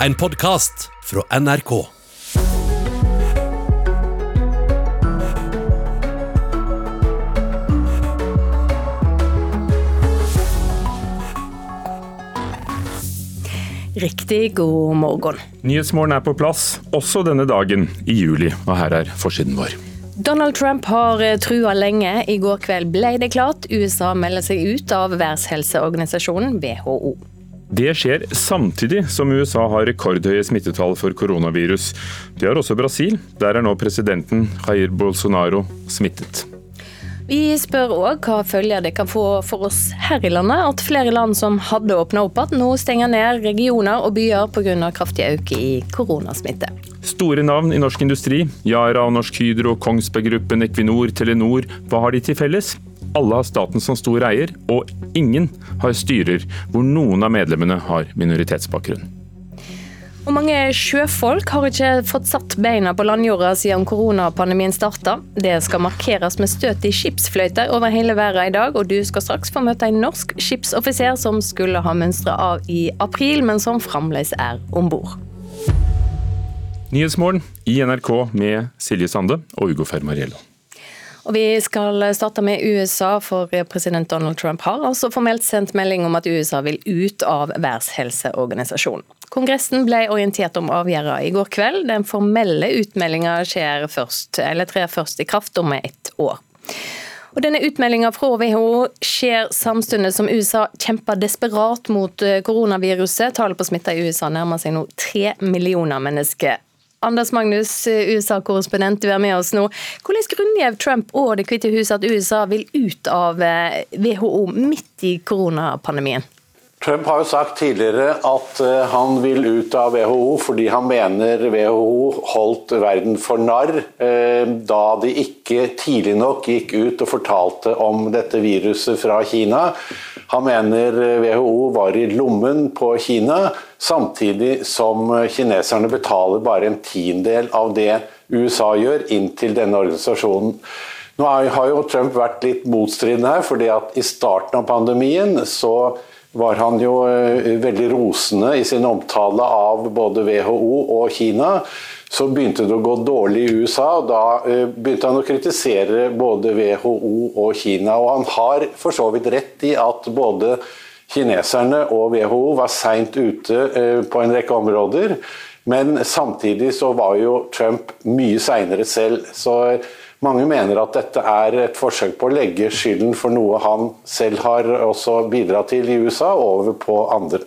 En podkast fra NRK. Riktig god morgen. Nyhetsmorgen er på plass, også denne dagen i juli, og her er forsiden vår. Donald Trump har eh, trua lenge. I går kveld ble det klart. USA melder seg ut av verdenshelseorganisasjonen WHO. Det skjer samtidig som USA har rekordhøye smittetall for koronavirus. Det har også Brasil. Der er nå presidenten Jair Bolsonaro smittet. Vi spør òg hva følger det kan få for oss her i landet at flere land som hadde åpna opp igjen, nå stenger ned regioner og byer pga. kraftig økning i koronasmitte. Store navn i norsk industri. Yara og Norsk Hydro, Kongsberg Gruppen, Equinor, Telenor. Hva har de til felles? Alle har staten som stor eier, og ingen har styrer hvor noen av medlemmene har minoritetsbakgrunn. Og mange sjøfolk har ikke fått satt beina på landjorda siden koronapandemien starta. Det skal markeres med støt i skipsfløyter over hele verden i dag, og du skal straks få møte en norsk skipsoffiser som skulle ha mønstra av i april, men som fremdeles er om bord. Nyhetsmorgen i NRK med Silje Sande og Ugo Fermariello. Og Vi skal starte med USA, for president Donald Trump har altså formelt sendt melding om at USA vil ut av Verdenshelseorganisasjonen. Kongressen ble orientert om avgjørelsen i går kveld. Den formelle utmeldinga skjer først, eller trer først i kraft om ett år. Og denne Utmeldinga fra WHO skjer samtidig som USA kjemper desperat mot koronaviruset. Tallet på smitta i USA nærmer seg nå tre millioner mennesker. Anders Magnus, USA-korrespondent, du er med oss nå. Hvordan grunngjev Trump og Det hvite hus at USA vil ut av WHO midt i koronapandemien? Trump har jo sagt tidligere at han vil ut av WHO fordi han mener WHO holdt verden for narr da de ikke tidlig nok gikk ut og fortalte om dette viruset fra Kina. Han mener WHO var i lommen på Kina, samtidig som kineserne betaler bare en tiendedel av det USA gjør inntil denne organisasjonen. Nå har jo Trump vært litt motstridende her, fordi at i starten av pandemien så var han jo veldig rosende i sin omtale av både WHO og Kina. Så begynte det å gå dårlig i USA, og da begynte han å kritisere både WHO og Kina. Og han har for så vidt rett i at både kineserne og WHO var seint ute på en rekke områder. Men samtidig så var jo Trump mye seinere selv. Så mange mener at dette er et forsøk på å legge skylden for noe han selv har også bidratt til i USA, over på andre.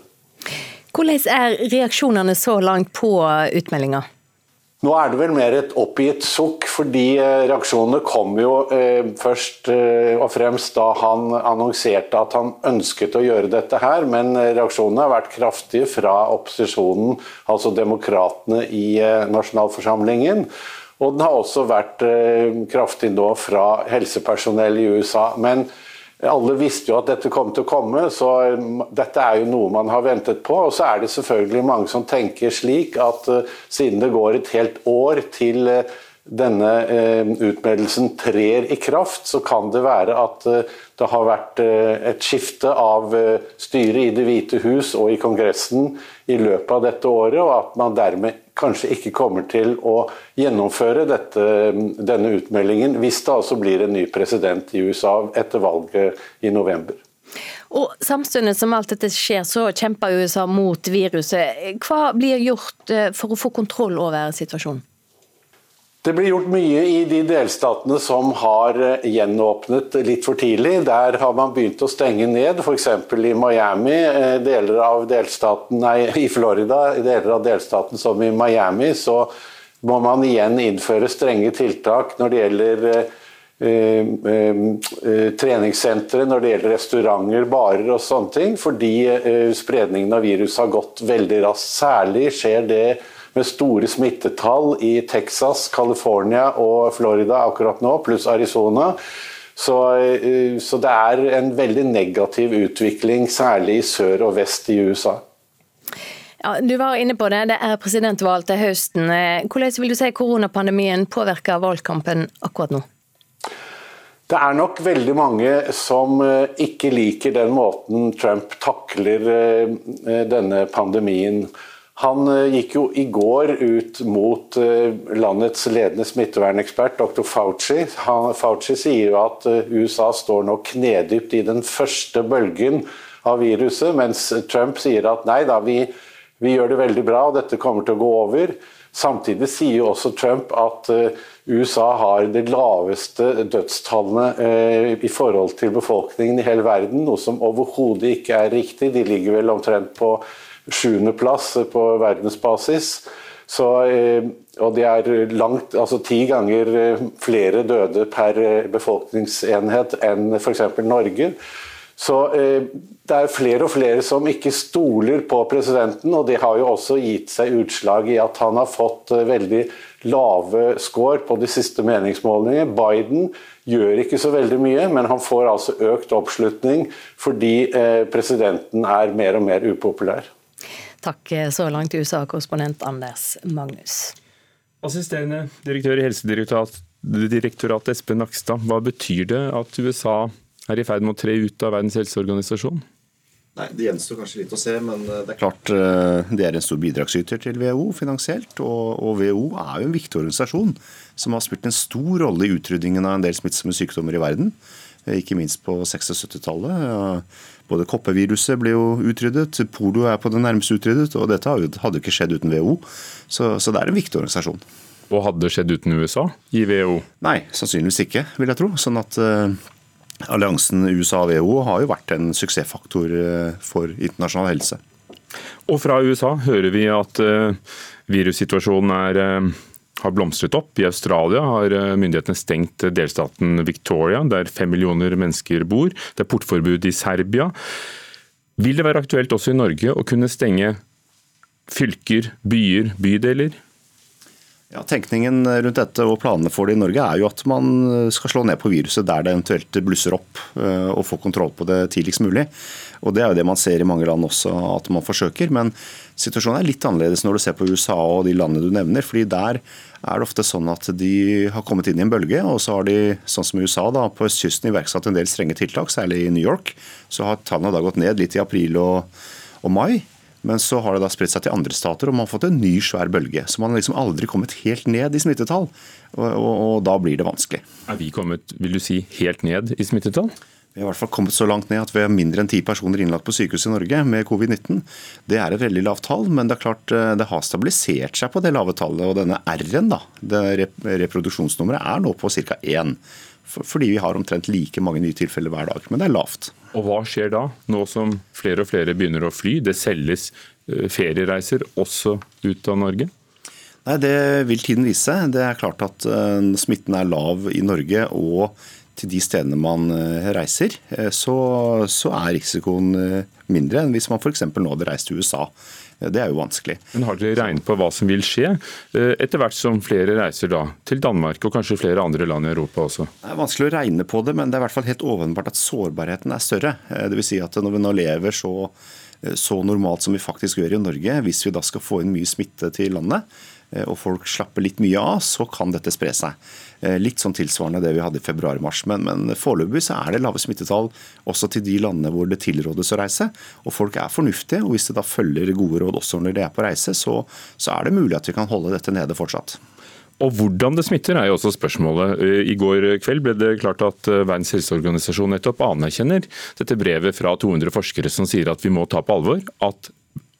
Hvordan er reaksjonene så langt på utmeldinga? Nå er det vel mer et oppgitt sukk, fordi reaksjonene kom jo eh, først eh, og fremst da han annonserte at han ønsket å gjøre dette her, men reaksjonene har vært kraftige fra opposisjonen, altså demokratene i eh, nasjonalforsamlingen. Og den har også vært kraftig nå fra helsepersonell i USA. Men alle visste jo at dette kom til å komme, så dette er jo noe man har ventet på. Og så er det selvfølgelig mange som tenker slik at siden det går et helt år til denne utmeldelsen trer i kraft, så kan det være at det har vært et skifte av styret i Det hvite hus og i Kongressen i løpet av dette året, og at man dermed kanskje ikke kommer til å gjennomføre dette, denne utmeldingen hvis det altså blir en ny president i USA etter valget i november. Og Samtidig som alt dette skjer, så kjemper USA mot viruset. Hva blir gjort for å få kontroll over situasjonen? Det blir gjort mye i de delstatene som har gjenåpnet litt for tidlig. Der har man begynt å stenge ned, f.eks. i Miami, deler av delstaten, nei, i Florida, deler av delstaten som i Miami, så må man igjen innføre strenge tiltak når det gjelder eh, eh, treningssentre, når det gjelder restauranter, barer og sånne ting, fordi eh, spredningen av virus har gått veldig raskt. Særlig skjer det med store smittetall i Texas, California og Florida akkurat nå, pluss Arizona. Så, så, det er en veldig negativ utvikling, særlig i sør og vest i USA. Ja, du var inne på det, det er presidentvalg til høsten. Hvordan vil du si koronapandemien påvirker valgkampen akkurat nå? Det er nok veldig mange som ikke liker den måten Trump takler denne pandemien. Han gikk jo i går ut mot landets ledende smittevernekspert, dr. Fauci. Han, Fauci sier jo at USA står nå knedypt i den første bølgen av viruset, mens Trump sier at nei da, vi, vi gjør det veldig bra, og dette kommer til å gå over. Samtidig sier jo også Trump at eh, USA har det laveste dødstallene eh, i forhold til befolkningen i hele verden, noe som overhodet ikke er riktig. De ligger vel omtrent på sjuendeplass på verdensbasis. Så, eh, og det er langt, altså ti ganger flere døde per befolkningsenhet enn f.eks. Norge. Så eh, det er flere og flere som ikke stoler på presidenten, og det har jo også gitt seg utslag i at han har fått eh, veldig lave score på de siste meningsmålingene. Biden gjør ikke så veldig mye, men han får altså økt oppslutning fordi eh, presidenten er mer og mer upopulær. Takk så langt, USA-korrespondent Anders Magnus. Assisterende direktør i Helsedirektoratet Espen Nakstad, hva betyr det at USA er i ferd med å tre ut av Verdens helseorganisasjon? Nei, Det gjenstår kanskje litt å se, men eh, det er klart eh, det er en stor bidragsyter til WHO finansielt. Og, og WHO er jo en viktig organisasjon som har spilt en stor rolle i utryddingen av en del smittsomme sykdommer i verden. Eh, ikke minst på 60-70-tallet. Både koppeviruset ble jo utryddet, polio er på det nærmeste utryddet, og dette hadde ikke skjedd uten WHO. Så, så det er en viktig organisasjon. Og hadde det skjedd uten USA i WHO? Nei, sannsynligvis ikke, vil jeg tro. Sånn at Alliansen USA-WHO har jo vært en suksessfaktor uh, for internasjonal helse. Og fra USA hører vi at uh, virussituasjonen er, har blomstret opp. I Australia har myndighetene stengt delstaten Victoria, der fem millioner mennesker bor. Det er portforbud i Serbia. Vil det være aktuelt også i Norge å kunne stenge fylker, byer, bydeler? Ja, Tenkningen rundt dette og planene for det i Norge er jo at man skal slå ned på viruset der det eventuelt blusser opp, eh, og få kontroll på det tidligst mulig. Og Det er jo det man ser i mange land også, at man forsøker. Men situasjonen er litt annerledes når du ser på USA og de landene du nevner. fordi der er det ofte sånn at de har kommet inn i en bølge, og så har de, sånn som i USA, da, på østkysten iverksatt en del strenge tiltak, særlig i New York. Så har tallene da gått ned litt i april og, og mai. Men så har det da spredt seg til andre stater, og man har fått en ny svær bølge. Så man har liksom aldri kommet helt ned i smittetall, og, og, og, da blir det vanskelig. Er vi kommet vil du si, helt ned i smittetall? Vi har i hvert fall kommet så langt ned at vi har mindre enn ti personer innlagt på sykehus i Norge med covid-19. Det er et veldig lavt tall, men det er klart eh, det har stabilisert seg på det lave tallet. Og denne R-en, da, det reproduksjonsnummeret, er nå på ca. 1 fordi vi har omtrent like mange nye tilfeller hver dag. Men det er lavt. Og Hva skjer da, nå som flere og flere begynner å fly? Det selges eh, feriereiser også ut av Norge? Nei, Det vil tiden vise. Det er klart at uh, smitten er lav i Norge og til de stedene man uh, reiser, så, så, er risikoen mindre enn hvis man f.eks. nå hadde reist til USA. Det er jo vanskelig. Men Har dere regnet på hva som vil skje, eh, etter hvert som flere reiser da til Danmark og kanskje flere andre land i Europa også? Det er vanskelig å regne på det, men det er i hvert fall helt åpenbart at sårbarheten er større. Eh, det vil si at når vi nå lever så, eh, så normalt som vi faktisk gjør i Norge, hvis vi da skal få inn mye smitte til landet, og folk slapper litt mye av, så kan dette spre seg. Eh, litt sånn tilsvarende det vi hadde i februar-mars. Men, men foreløpig så er det lave smittetall også til de landene hvor det tilrådes å reise. Og folk er fornuftige. Og hvis det da følger gode råd også når de er på reise, så, så er det mulig at vi kan holde dette nede fortsatt. Og Hvordan det smitter er jo også spørsmålet. Eh, I går kveld ble det klart at eh, Verdens helseorganisasjon nettopp anerkjenner dette brevet fra 200 forskere som sier at vi må ta på alvor at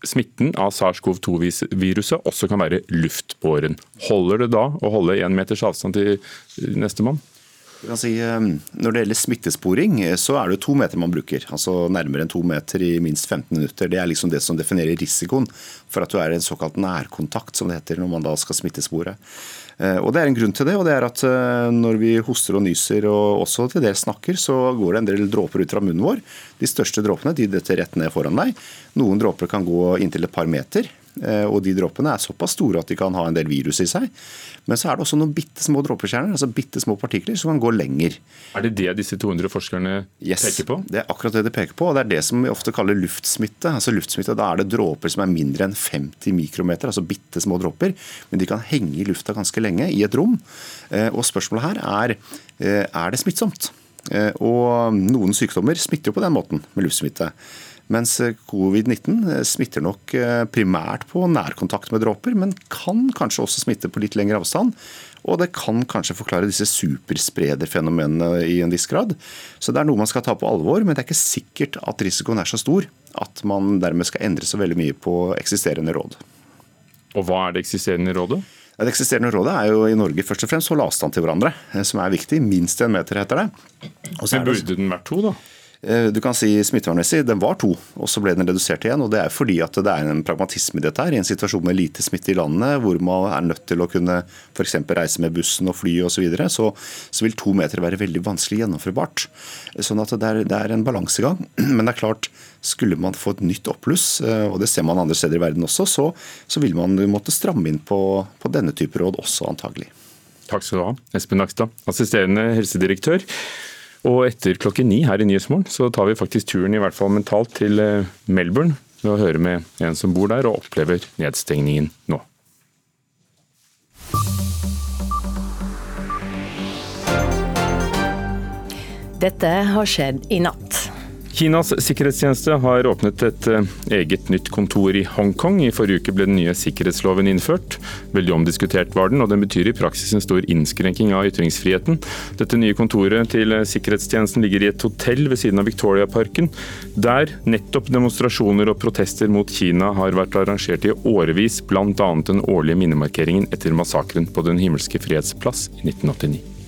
smitten av SARS-CoV-2-viruset også kan være luftbåren. Holder det da å holde én meters avstand til nestemann? Si, eh, når det gjelder smittesporing, eh, så er det to meter man bruker. Altså nærmere enn to meter i minst 15 minutter. Det er liksom det som definerer risikoen for at du er en såkalt nærkontakt, som det heter når man da skal smittespore. Eh, og Det er en grunn til det. og det er at Når vi hoster og nyser og også til dels snakker, så går det en del dråper ut fra munnen vår. De største dråpene de detter rett ned foran deg. Noen dråper kan gå inntil et par meter. Eh, og de dråpene er såpass store at de kan ha en del virus i seg. Men så er det også noen bitte små dråpekjerner, altså bitte små partikler, som kan gå lenger. Er det det disse 200 forskerne yes, peker på? Det er akkurat det de peker på. og Det er det som vi ofte kaller luftsmitte. Altså luftsmitte, Da er det dråper som er mindre enn 50 mikrometer, altså bitte små dråper. Men de kan henge i lufta ganske lenge i et rom. Eh, og spørsmålet her er eh, er det smittsomt. Og noen sykdommer smitter jo på den måten med luftsmitte. Mens covid-19 smitter nok primært på nærkontakt med dråper, men kan kanskje også smitte på litt lengre avstand. Og det kan kanskje forklare disse supersprederfenomenene i en viss grad. Så det er noe man skal ta på alvor, men det er ikke sikkert at risikoen er så stor at man dermed skal endre så veldig mye på eksisterende råd. Og hva er det eksisterende rådet? Det eksisterende rådet er jo i Norge først og fremst å holde avstand til hverandre, eh, som er viktig. Minst en meter, heter det. Men burde den vært to, da? Eh, du kan si Smittevernmessig den var to, og så ble den redusert igjen. og Det er fordi at det er en pragmatisme i dette. her, I en situasjon med lite smitte i landet, hvor man er nødt til å kunne f.eks. reise med bussen og fly osv., så, videre, så så vil to meter være veldig vanskelig gjennomførbart. Sånn at det er, det er en balansegang. Men det er klart, skulle man få et nytt oppbluss, eh, og det ser man andre steder i verden også, så, så vil man måtte stramme inn på, på denne type råd også, antagelig. Takk skal du ha, Espen Nakstad, assisterende helsedirektør. Og etter klokken ni her i Nyhetsmorgen så tar vi faktisk turen i hvert fall mentalt til eh, Melbourne ved å høre med en som bor der og opplever nedstengningen nå. Dette har skjedd i natt. Kinas sikkerhetstjeneste har åpnet et eh, eget nytt kontor i Hongkong. I forrige uke ble den nye sikkerhetsloven innført. Veldig omdiskutert var den, og den betyr i praksis en stor innskrenking av ytringsfriheten. Dette nye kontoret til eh, sikkerhetstjenesten ligger i et hotell ved siden av Victoriaparken, der nettopp demonstrasjoner og protester mot Kina har vært arrangert i årevis, bl.a. den årlige minnemarkeringen etter massakren på Den himmelske freds plass i 1989.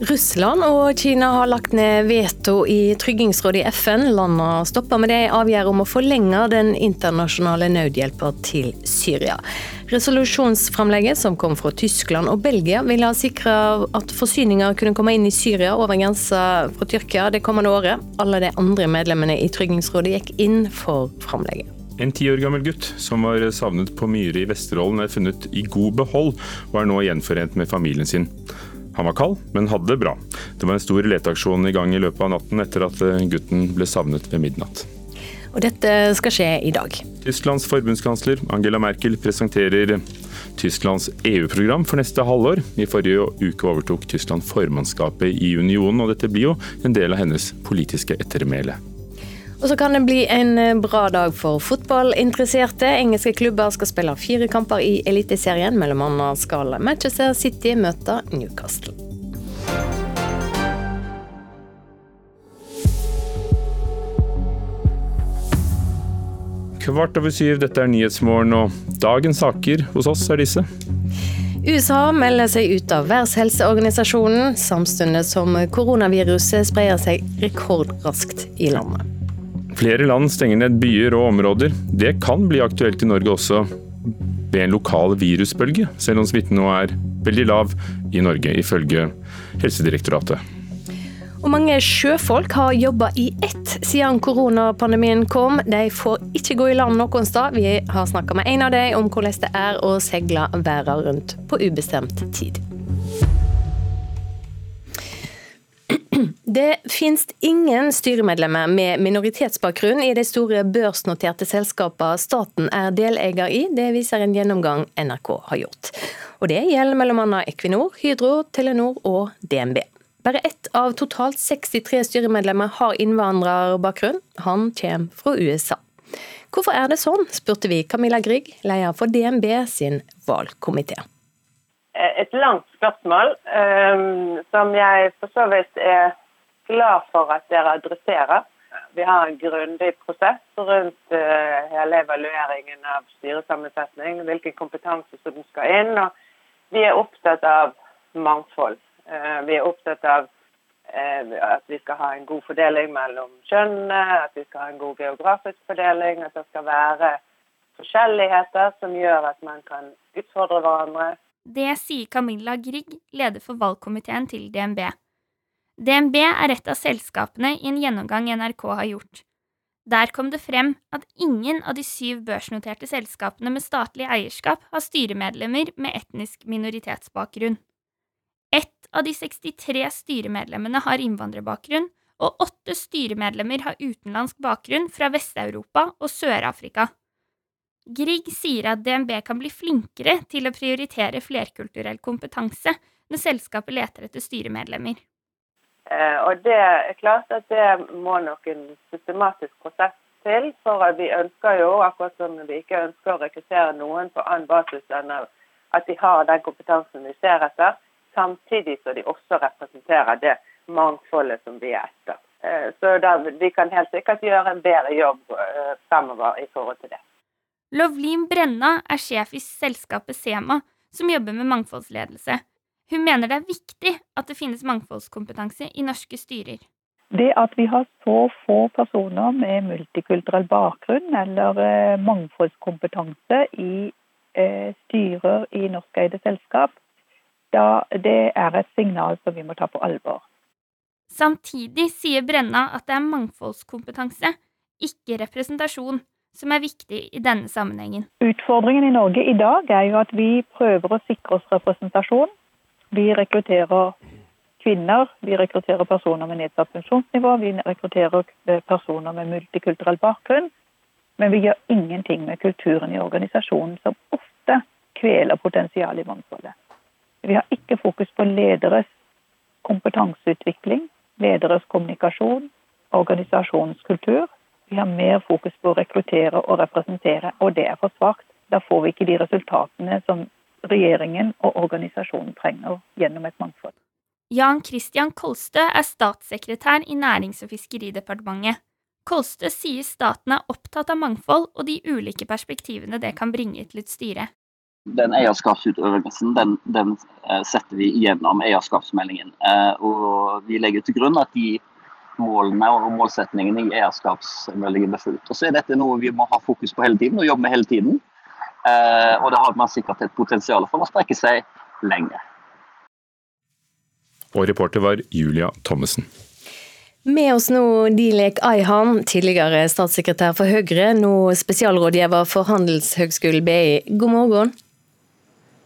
Russland og Kina har lagt ned veto i Tryggingsrådet i FN. Landene stopper med det avgjør om å forlenge den internasjonale nødhjelpen til Syria. Resolusjonsframlegget, som kom fra Tyskland og Belgia, ville ha sikra at forsyninger kunne komme inn i Syria over grensa fra Tyrkia det kommende året. Alle de andre medlemmene i Tryggingsrådet gikk inn for framlegget. En ti år gammel gutt som var savnet på Myre i Vesterålen, er funnet i god behold og er nå gjenforent med familien sin. Han var kald, men hadde det bra. Det var en stor leteaksjon i gang i løpet av natten etter at eh, gutten ble savnet ved midnatt. Og dette skal skje i dag. Tysklands forbundskansler Angela Merkel presenterer Tysklands EU-program for neste halvår. I forrige uke overtok Tyskland formannskapet i unionen, og dette blir jo en del av hennes politiske ettermæle. Og så kan det bli en eh, bra dag for fotballinteresserte. Engelske klubber skal spille fire kamper i Eliteserien. Mellom annet skal Manchester City møte Newcastle. Kvart over syv, dette er Nyhetsmorgen, og dagens saker hos oss er disse. USA melder seg ut av Verdenshelseorganisasjonen, samtidig som koronaviruset sprer seg rekordraskt i landet. Flere land stenger ned byer og områder. Det kan bli aktuelt i Norge også ved en lokal virusbølge, selv om smitten nå er veldig lav i Norge, ifølge Helsedirektoratet. Og mange sjøfolk har jobba i ett siden koronapandemien kom. De får ikke gå i land noen sted. Vi har snakka med en av dem om hvordan det er å seile verden rundt på ubestemt tid. Det finnes ingen styremedlemmer med minoritetsbakgrunn i de store børsnoterte selskapene staten er deleier i. Det viser en gjennomgang NRK har gjort. Og Det gjelder bl.a. Equinor, Hydro, Telenor og DNB. Bare ett av totalt 63 styremedlemmer har innvandrerbakgrunn. Han kommer fra USA. Hvorfor er det sånn, spurte vi Camilla Grieg, leder for DNB sin valgkomité. Et langt spørsmål, um, som jeg for så vidt er glad for at dere adresserer. Vi har en grundig prosess rundt uh, hele evalueringen av styresammensetning, hvilken kompetanse som skal inn. og Vi er opptatt av mangfold. Vi er opptatt av at vi skal ha en god fordeling mellom kjønnene, at vi skal ha en god geografisk fordeling, at det skal være forskjelligheter som gjør at man kan utfordre hverandre. Det sier Camilla Grieg, leder for valgkomiteen til DNB. DNB er et av selskapene i en gjennomgang NRK har gjort. Der kom det frem at ingen av de syv børsnoterte selskapene med statlig eierskap har styremedlemmer med etnisk minoritetsbakgrunn. Ett av de 63 styremedlemmene har innvandrerbakgrunn, og åtte styremedlemmer har utenlandsk bakgrunn fra Vest-Europa og Sør-Afrika. Grieg sier at DNB kan bli flinkere til å prioritere flerkulturell kompetanse når selskapet leter etter styremedlemmer. Eh, og det er klart at det må nok en systematisk prosess til. For vi ønsker jo, akkurat som vi ikke ønsker å rekruttere noen på annen basis enn at de har den kompetansen vi ser etter, samtidig som de også representerer det mangfoldet som vi er etter. Eh, så da, vi kan helt sikkert gjøre en bedre jobb eh, fremover i forhold til det. Lovlin Brenna er sjef i selskapet Sema, som jobber med mangfoldsledelse. Hun mener det er viktig at det finnes mangfoldskompetanse i norske styrer. Det at vi har så få personer med multikulturell bakgrunn eller eh, mangfoldskompetanse i styrer i norskeide selskap, da det er et signal som vi må ta på alvor. Samtidig sier Brenna at det er mangfoldskompetanse, ikke representasjon, som er viktig i denne sammenhengen. Utfordringen i Norge i dag er jo at vi prøver å sikre oss representasjon. Vi rekrutterer kvinner, vi rekrutterer personer med nedsatt funksjonsnivå, vi rekrutterer personer med multikulturell bakgrunn. Men vi gjør ingenting med kulturen i organisasjonen, som ofte kveler potensialet i mangfoldet. Vi har ikke fokus på lederes kompetanseutvikling, lederes kommunikasjon, organisasjonskultur. Vi har mer fokus på å rekruttere og representere, og det er for svakt. Da får vi ikke de resultatene som regjeringen og organisasjonen trenger gjennom et mangfold. Jan Christian Kolstø er statssekretær i Nærings- og fiskeridepartementet. Kolstø sier staten er opptatt av mangfold og de ulike perspektivene det kan bringe til et styre den eierskapsutøvelsen den, den, eh, setter vi gjennom eierskapsmeldingen. Eh, og vi legger til grunn at de målene og målsetningene i eierskapsmeldingen blir fulgt. Og så er dette noe vi må ha fokus på hele tiden og jobbe med hele tiden. Eh, og det har man sikkert et potensial for å strekke seg lenger. Og reporter var Julia Thommessen. Med oss nå Dilek Ayhan, tidligere statssekretær for Høyre, nå spesialrådgiver for Handelshøgskolen BI. God morgen.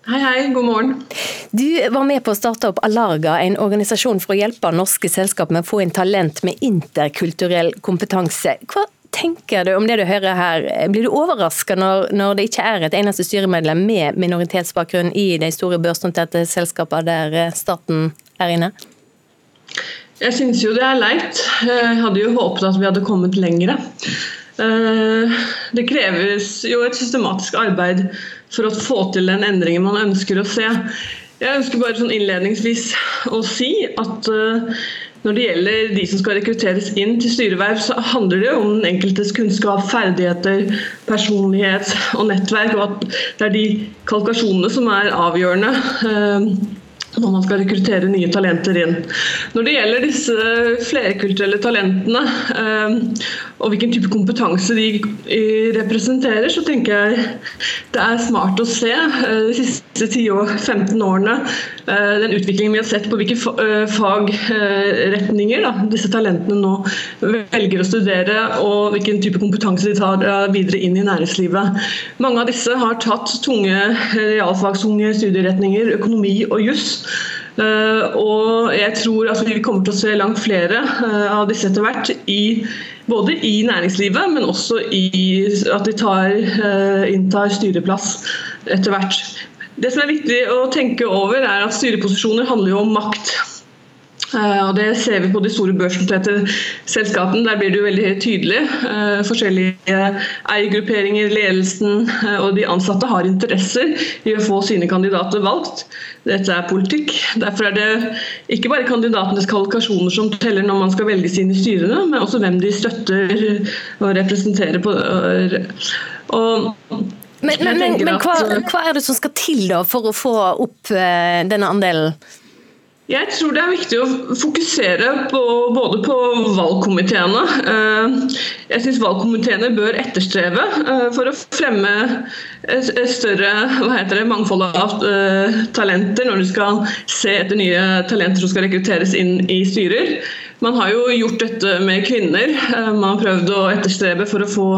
Hei, hei. God morgen. Du var med på å starte opp Alarga, en organisasjon for å hjelpe norske selskap med å få inn talent med interkulturell kompetanse. Hva tenker du om det du hører her? Blir du overraska når, når, det ikke er et eneste styremedlem med minoritetsbakgrunn i de store børsnoterte selskapene der staten er inne? Jeg syns jo det er leit. Jeg hadde jo håpet at vi hadde kommet lengre. Eh, det kreves jo et systematisk arbeid for å få til den endringen man ønsker å se. Jeg ønsker bare sånn innledningsvis å si at uh, når det gjelder de som skal rekrutteres inn til styreverv, så handler det om den enkeltes kunnskap, ferdigheter, personlighet og nettverk, og at det er de kvalifikasjonene som er avgjørende. Uh, når man skal rekruttere nye talenter inn. Når det gjelder disse flerkulturelle talentene eh, og hvilken type kompetanse de representerer, så tenker jeg det er smart å se eh, de siste 10-15 årene eh, den utviklingen vi har sett på hvilke fagretninger disse talentene nå velger å studere, og hvilken type kompetanse de tar videre inn i næringslivet. Mange av disse har tatt tunge realfagstunge studieretninger, økonomi og juss. Eh, og jeg tror at vi kommer til å se langt flere eh, av disse etter hvert. I, både i næringslivet, men også i at de tar, eh, inntar styreplass etter hvert. Det som er viktig å tenke over, er at styreposisjoner handler jo om makt. Eh, og Det ser vi på de store børsnoterte selskapene. Der blir det jo veldig tydelig. Eh, forskjellige eiergrupperinger, ledelsen eh, og de ansatte har interesser i å få sine kandidater valgt. Dette er politikk. Derfor er det ikke bare kandidatenes kvalifikasjoner som teller når man skal velges inn i styrene, men også hvem de støtter og representerer. på og men, men, men, men hva, hva, er det som skal til da for å få opp denne andelen? Jeg tror det er viktig å fokusere på, både på valgkomiteene. Eh, jeg syns valgkomiteene bør etterstrebe eh, for å fremme et større det, mangfold av eh, talenter når du skal se etter nye talenter som skal rekrutteres inn i styrer. Man har jo gjort dette med kvinner. Man har prøvd å etterstrebe for å få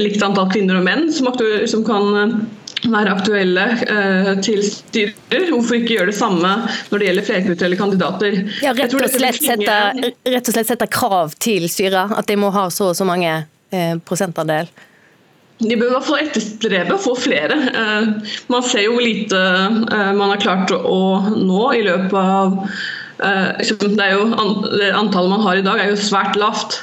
likt antall kvinner og menn som, som kan være aktuelle eh, til styrer. Hvorfor ikke gjøre det samme når det gjelder flerkulturelle kandidater? Ja, rett, og slett sette, rett og slett sette krav til styret, at de må ha så og så mange eh, prosentandel? De bør i hvert fall etterstrebe å få flere. Eh, man ser jo hvor lite eh, man har klart å nå i løpet av eh, det er jo, Antallet man har i dag er jo svært lavt.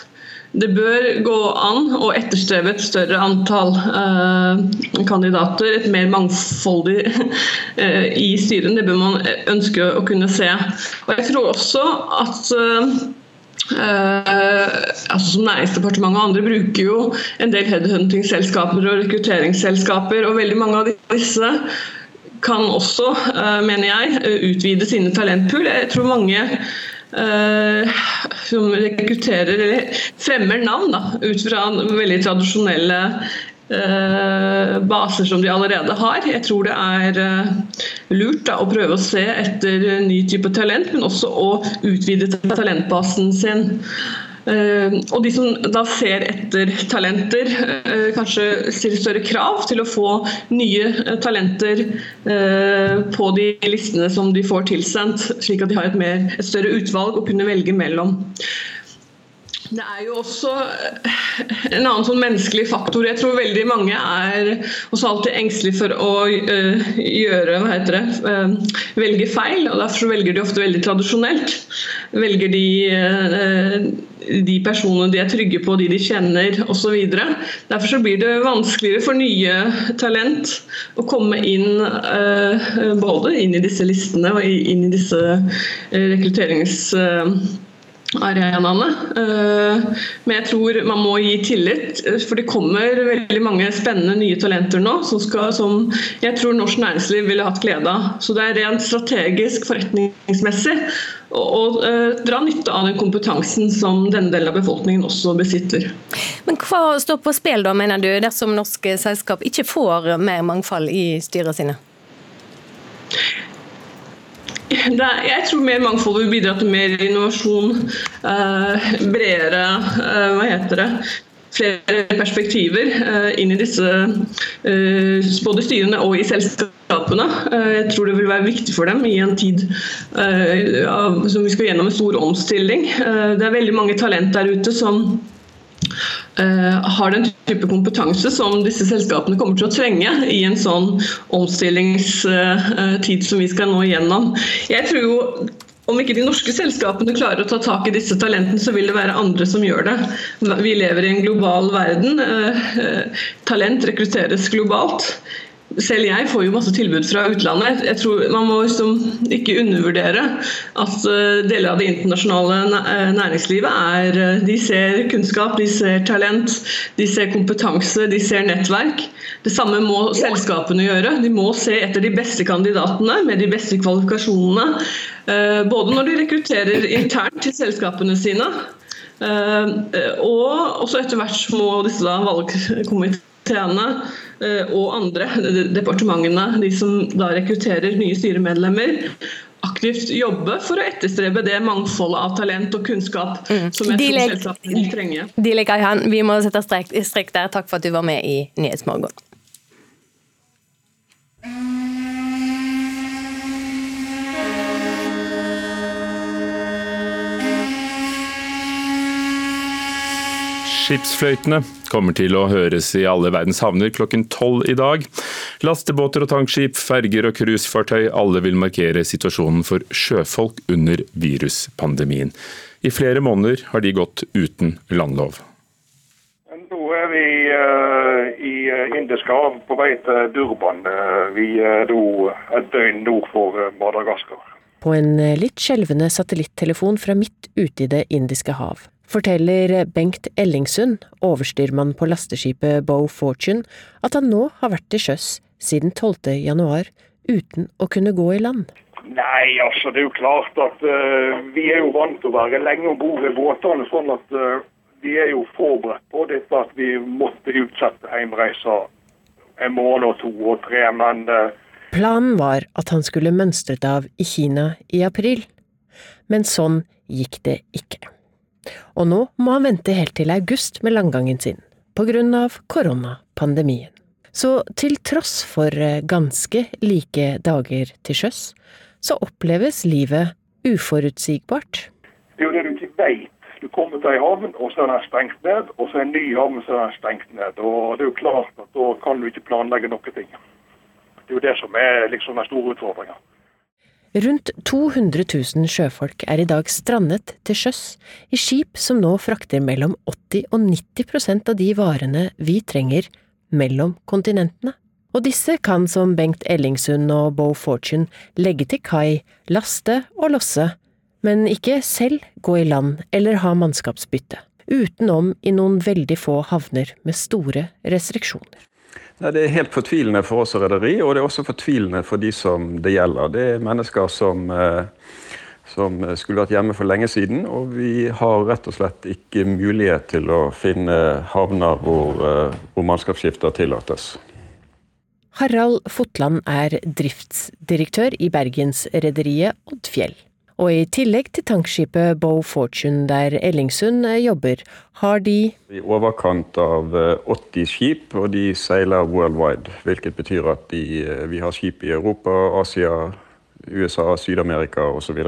Det bør gå an å etterstrebe et større antall eh, kandidater, et mer mangfoldig eh, i styren. Det bør man ønske å kunne se. Og jeg tror også at Uh, altså som Næringsdepartementet og andre bruker jo en del headhunting-selskaper og rekrutteringsselskaper, og veldig mange av disse kan også, uh, mener jeg, utvide sine talentpool. Jeg tror mange Uh, som rekrutterer eller fremmer navn da, ut fra veldig tradisjonelle eh, baser som de allerede har. Jeg tror det er eh, lurt da, å prøve å se etter ny type talent, men også å utvide talentbasen sin. Eh, og de som da ser etter talenter, eh, kanskje stiller større krav til å få nye eh, talenter på de listene som de får tilsendt, slik at de har et, mer, et større utvalg å kunne velge mellom. Det er jo også en annen sånn menneskelig faktor. Jeg tror veldig mange er også alltid engstelige for å uh, gjøre hva heter det, uh, velge feil. og Derfor velger de ofte veldig tradisjonelt. Velger de de personene de er trygge på, de de kjenner osv. Derfor så blir det vanskeligere for nye talent å komme inn både inn i disse listene og inn i disse rekrutterings arenaene. Eh, men jeg tror man må gi tillit, for det kommer veldig mange spennende nye talenter nå som, skal, som jeg tror norsk næringsliv ville hatt glede av. Så det er rent strategisk, forretningsmessig å eh, dra nytte av den kompetansen som denne delen av befolkningen også besitter. Men Hva står på spill da, mener du, dersom norske selskap ikke får mer mangfold i styrene sine? Jeg tror mer mangfold vil bidra til mer innovasjon, uh, bredere uh, Hva heter det? Flere perspektiver uh, inn i disse både styrene og i selskapene. jeg tror det vil være viktig for dem i en tid som vi skal gjennom en stor omstilling. det er veldig mange talent der ute som har den type kompetanse som disse selskapene kommer til å trenge i en sånn omstillingstid som vi skal nå igjennom. Jeg tror jo om ikke de norske selskapene klarer å ta tak i disse talentene, så vil det være andre som gjør det. Vi lever i en global verden. Uh, talent rekrutteres globalt selv jeg får jo masse tilbud fra utlandet. Jeg tror Man må liksom ikke undervurdere at eh, deler av det internasjonale eh, næringslivet er eh, De ser kunnskap, de ser talent, de ser kompetanse, de ser nettverk. Det samme må selskapene gjøre. De må se etter de beste kandidatene med de beste kvalifikasjonene. Både når de rekrutterer internt til selskapene sine, og også etter hvert må disse valgkomiteene og andre departementene, de som da rekrutterer nye styremedlemmer, aktivt jobbe for å etterstrebe det mangfoldet av talent og kunnskap mm. som jeg tror selskapene trenger. Dilek Ayhan, vi må sette strek der. Takk for at du var med i Nyhetsmorgen. Skipsfløytene kommer til å høres i alle verdens havner klokken tolv i dag. Lastebåter og tankskip, ferger og cruisefartøy, alle vil markere situasjonen for sjøfolk under viruspandemien. I flere måneder har de gått uten landlov. Nå er vi uh, i indiske Indisk hav på vei til Durban. Uh, vi er nå et døgn nord for Madagaskar. På en litt skjelvende satellittelefon fra midt ute i Det indiske hav forteller Bengt Ellingsund, overstyrmann på lasteskipet Bow Fortune, at han nå har vært til sjøs siden 12. januar uten å kunne gå i land. Nei, altså det er jo klart at uh, vi er jo vant til å være lenge om bord i båtene. sånn at uh, vi er jo forberedt på dette at vi måtte utsette hjemreisa en måned og to og tre. Men uh, Planen var at han skulle mønstret av i Kina i april, men sånn gikk det ikke og nå må han vente helt til august med landgangen sin, på grunn av koronapandemien. Så til tross for eh, ganske like dager til sjøs, så oppleves livet uforutsigbart. Det er jo det du ikke veit. Du kommer til ei havn, og så er den stengt ned, og så er en ny havn, så er den stengt ned. Og det er jo klart at da kan du ikke planlegge noen ting. Det er jo det som er liksom den store utfordringa. Rundt 200 000 sjøfolk er i dag strandet til sjøs, i skip som nå frakter mellom 80 og 90 prosent av de varene vi trenger mellom kontinentene. Og disse kan som Bengt Ellingsund og Bo Fortune legge til kai, laste og losse, men ikke selv gå i land eller ha mannskapsbytte, utenom i noen veldig få havner med store restriksjoner. Det er helt fortvilende for oss rederi, og det er også fortvilende for de som det gjelder. Det er mennesker som, eh, som skulle vært hjemme for lenge siden, og vi har rett og slett ikke mulighet til å finne havner hvor, eh, hvor mannskapsskifter tillates. Harald Fotland er driftsdirektør i bergensrederiet Oddfjell. Og i tillegg til tankskipet Bow Fortune der Ellingsund jobber, har de I overkant av 80 skip, og de seiler worldwide. Hvilket betyr at de, vi har skip i Europa, Asia, USA, Syd-Amerika osv.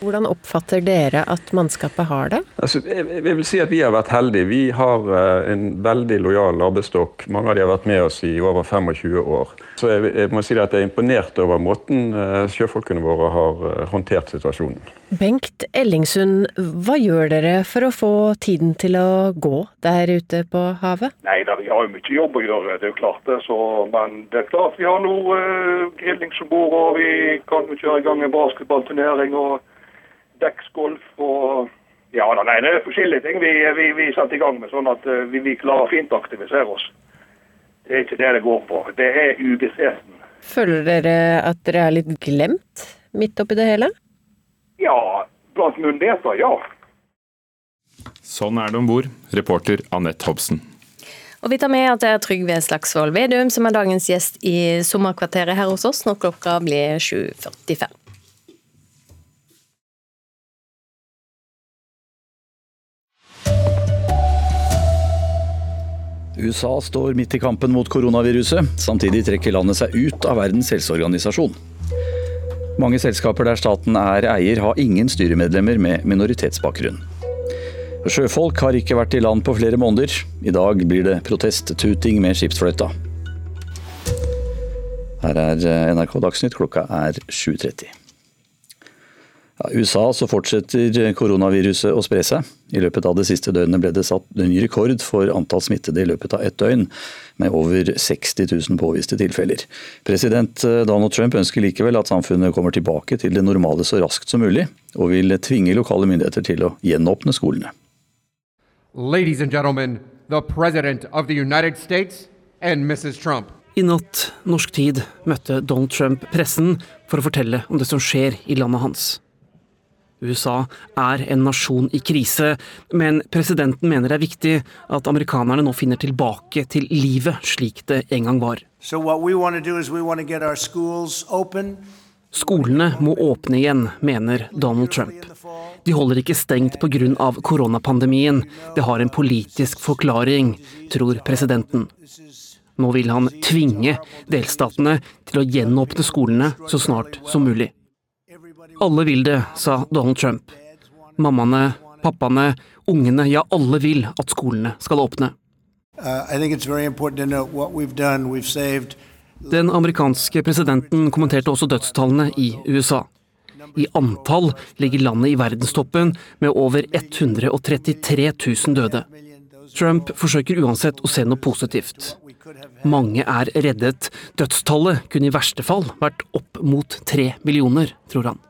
Hvordan oppfatter dere at mannskapet har det? Altså, jeg vil si at Vi har vært heldige. Vi har eh, en veldig lojal arbeidsstokk. Mange av de har vært med oss i over 25 år. Så jeg, jeg må si at jeg er imponert over måten eh, sjøfolkene våre har eh, håndtert situasjonen. Bengt Ellingsund, hva gjør dere for å få tiden til å gå der ute på havet? Nei da, vi har jo mye jobb å gjøre, det er jo klart det. Så, men det er klart vi har noe uh, grilling som bor, og vi kan jo kjøre i gang en basketballturnering. og dekksgolf og ja, da, nei, det er forskjellige ting vi, vi, vi setter i gang med, sånn at uh, vi, vi, klarer fint å aktivisere oss. Det er ikke det det går på. Det er uvissheten. Føler dere at dere er litt glemt midt oppi det hele? Ja, blant myndigheter, ja. Sånn er det om bord. Reporter Anette Hobsen. Og vi tar med at det er Trygve Slagsvold Vedum som er dagens gjest i sommerkvarteret her hos oss når klokka blir 7.45. USA står midt i kampen mot koronaviruset. Samtidig trekker landet seg ut av Verdens helseorganisasjon. Mange selskaper der staten er eier, har ingen styremedlemmer med minoritetsbakgrunn. Sjøfolk har ikke vært i land på flere måneder. I dag blir det protesttuting med skipsfløyta. Her er NRK Dagsnytt, klokka er 7.30. Ja, USA så fortsetter koronaviruset å spre seg. I løpet av det siste døgnet ble det satt ny rekord for antall smittede i løpet av ett døgn, med over 60 000 påviste tilfeller. President eh, Donald Trump ønsker likevel at samfunnet kommer tilbake til det normale så raskt som mulig, og vil tvinge lokale myndigheter til å gjenåpne skolene. Ladies and gentlemen, the President of the United States and Mrs. Trump. I natt norsk tid møtte Donald Trump pressen for å fortelle om det som skjer i landet hans. USA er en nasjon i krise, men presidenten mener det er viktig at amerikanerne nå finner tilbake til livet slik det en gang var. Skolene må åpne igjen, mener Donald Trump. De holder ikke stengt pga. koronapandemien. Det har en politisk forklaring, tror presidenten. Nå vil han tvinge delstatene til å gjenåpne skolene så snart som mulig. Alle vil det, sa Donald Trump. Mammaene, pappaene, ungene, ja alle vil at skolene skal åpne. Den amerikanske presidenten kommenterte også dødstallene i USA. I antall ligger landet i verdenstoppen med over 133 000 døde. Trump forsøker uansett å se noe positivt. Mange er reddet. Dødstallet kunne i verste fall vært opp mot tre millioner, tror han.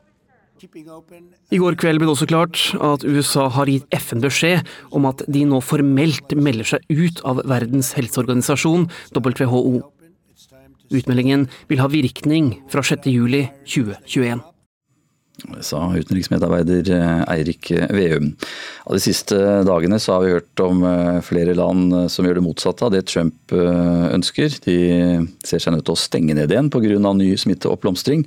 I går kveld ble det også klart at USA har gitt FN beskjed om at de nå formelt melder seg ut av Verdens helseorganisasjon, WHO. Utmeldingen vil ha virkning fra 6.7.2021 sa utenriksmedarbeider eh, Eirik Veum. De siste dagene så har vi hørt om eh, flere land eh, som gjør det motsatte av det Trump ønsker. De ser seg nødt til å stenge ned igjen pga. ny smitteoppblomstring.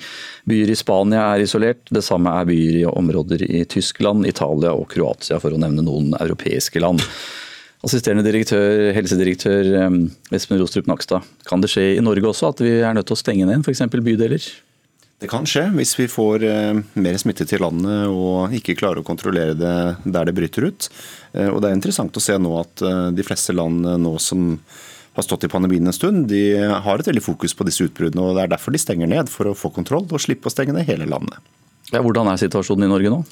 Byer i Spania er isolert, det samme er byer i områder i Tyskland, Italia og Kroatia, for å nevne noen europeiske land. Assisterende direktør, helsedirektør Espen Rostrup Nakstad, kan det skje i Norge også at vi er nødt til å stenge ned f.eks. bydeler? Det kan skje hvis vi får eh, mer smitte til landet og ikke klarer å kontrollere det der det bryter ut. Eh, og Det er interessant å se nå at eh, de fleste land nå som har stått i pandemien en stund, de har et veldig fokus på disse utbruddene. og Det er derfor de stenger ned, for å få kontroll og slippe å stenge ned hele landet. Ja, hvordan er situasjonen i Norge nå?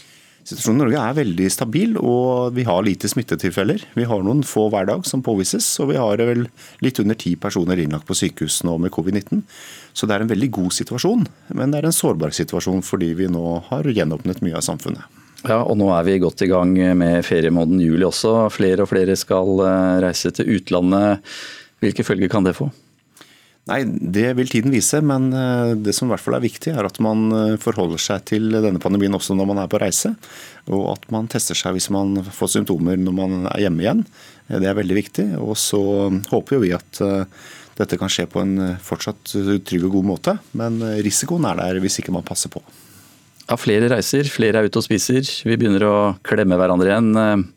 Situasjonen i Norge er veldig stabil, og vi har lite smittetilfeller. Vi har noen få hver dag som påvises, og vi har vel litt under ti personer innlagt på sykehus nå med covid-19. Så det er en veldig god situasjon, men det er en sårbar situasjon fordi vi nå har gjenåpnet mye av samfunnet. Ja, og nå er vi godt i gang med feriemåneden juli også. Flere og flere skal eh, reise til utlandet. Hvilke følger kan det få? Nei, Det vil tiden vise, men eh, det som i hvert fall er viktig, er at man eh, forholder seg til denne pandemien også når man er på reise. Og at man tester seg hvis man får symptomer når man er hjemme igjen. Det er veldig viktig. Og så håper jo vi at dette kan skje på en fortsatt trygg og god måte. Men risikoen er der hvis ikke man passer på. Ja, Flere reiser, flere er ute og spiser. Vi begynner å klemme hverandre igjen.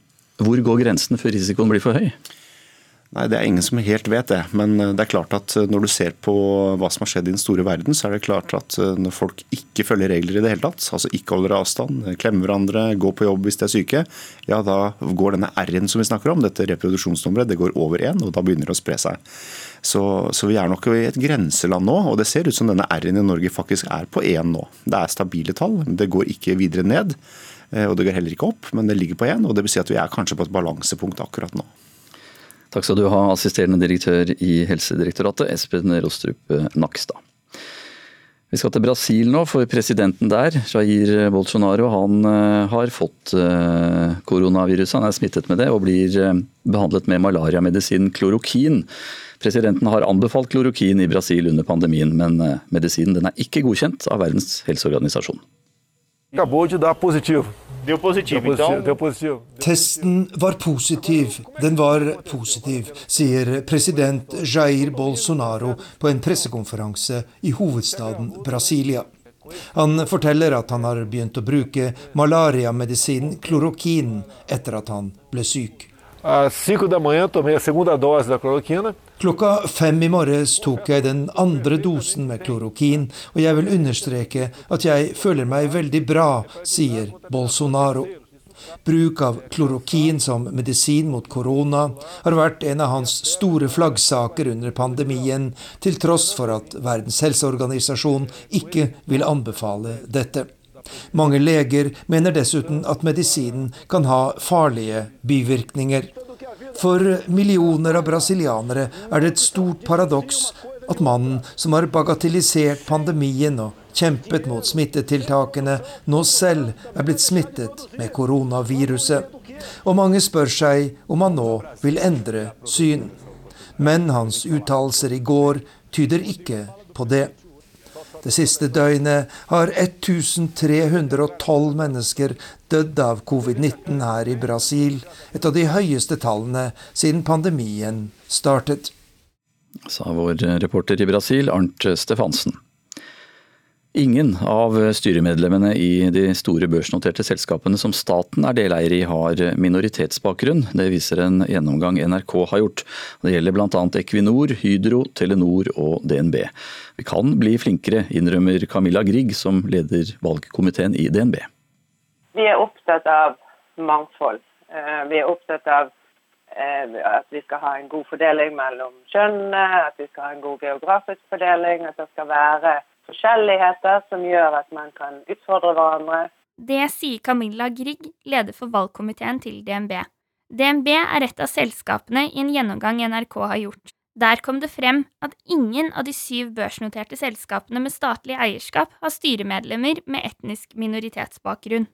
Hvor går grensen før risikoen blir for høy? Nei, Det er ingen som helt vet det. Men eh, det er klart at eh, når du ser på hva som har skjedd i den store verden, så er det klart at eh, når folk ikke følger regler i det hele tatt, altså ikke holder avstand, klemmer hverandre, går på jobb hvis de er syke, ja da går denne R-en som vi snakker om, dette reproduksjonsnummeret, det går over én, og da begynner det å spre seg. Så, så, vi er nok i et grenseland nå, og det ser ut som denne R-en i Norge faktisk er på én nå. Det er stabile tall, det går ikke videre ned. Og det går heller ikke opp, men det ligger på én. Og det vil si at vi er kanskje på et balansepunkt akkurat nå. Takk skal du ha, assisterende direktør i Helsedirektoratet, Espen Rostrup Nakstad. Vi skal til Brasil nå, for presidenten der, Jair Bolsonaro, han eh, har fått eh, koronaviruset. Han er smittet med det og blir eh, behandlet med malariamedisin klorokin. Presidenten har anbefalt klorokin i Brasil under pandemien, men medisinen er ikke godkjent av Verdens helseorganisasjon. Acabou de dar positivo. Deu positivo, deu positivo, deu positivo. Testen var positiv. Den var positiv, sier president Jair Bolsonaro på en pressekonferanse i hovedstaden Brasilia. Han forteller at han har begynt å bruke malariamedisin klorokin etter at han ble syk. Às 5 da manhã tomei a segunda dose da cloroquina. Klokka fem i morges tok jeg den andre dosen med klorokin, og jeg vil understreke at jeg føler meg veldig bra, sier Bolsonaro. Bruk av klorokin som medisin mot korona har vært en av hans store flaggsaker under pandemien, til tross for at Verdens helseorganisasjon ikke vil anbefale dette. Mange leger mener dessuten at medisinen kan ha farlige bivirkninger. For millioner av brasilianere er det et stort paradoks at mannen som har bagatellisert pandemien og kjempet mot smittetiltakene, nå selv er blitt smittet med koronaviruset. Og mange spør seg om han nå vil endre syn. Men hans uttalelser i går tyder ikke på det. Det siste døgnet har 1312 mennesker dødd av covid-19 her i Brasil, et av de høyeste tallene siden pandemien startet. Sa vår reporter i Brasil, Arnt Stefansen. Ingen av styremedlemmene i de store børsnoterte selskapene som staten er deleier i, har minoritetsbakgrunn. Det viser en gjennomgang NRK har gjort. Det gjelder bl.a. Equinor, Hydro, Telenor og DNB. Vi kan bli flinkere, innrømmer Camilla Grieg, som leder valgkomiteen i DNB. Vi er opptatt av mangfold. Eh, vi er opptatt av eh, at vi skal ha en god fordeling mellom kjønnene, at vi skal ha en god geografisk fordeling, at det skal være forskjelligheter som gjør at man kan utfordre hverandre. Det sier Camilla Grieg, leder for valgkomiteen til DNB. DNB er et av selskapene i en gjennomgang NRK har gjort. Der kom det frem at ingen av de syv børsnoterte selskapene med statlig eierskap har styremedlemmer med etnisk minoritetsbakgrunn.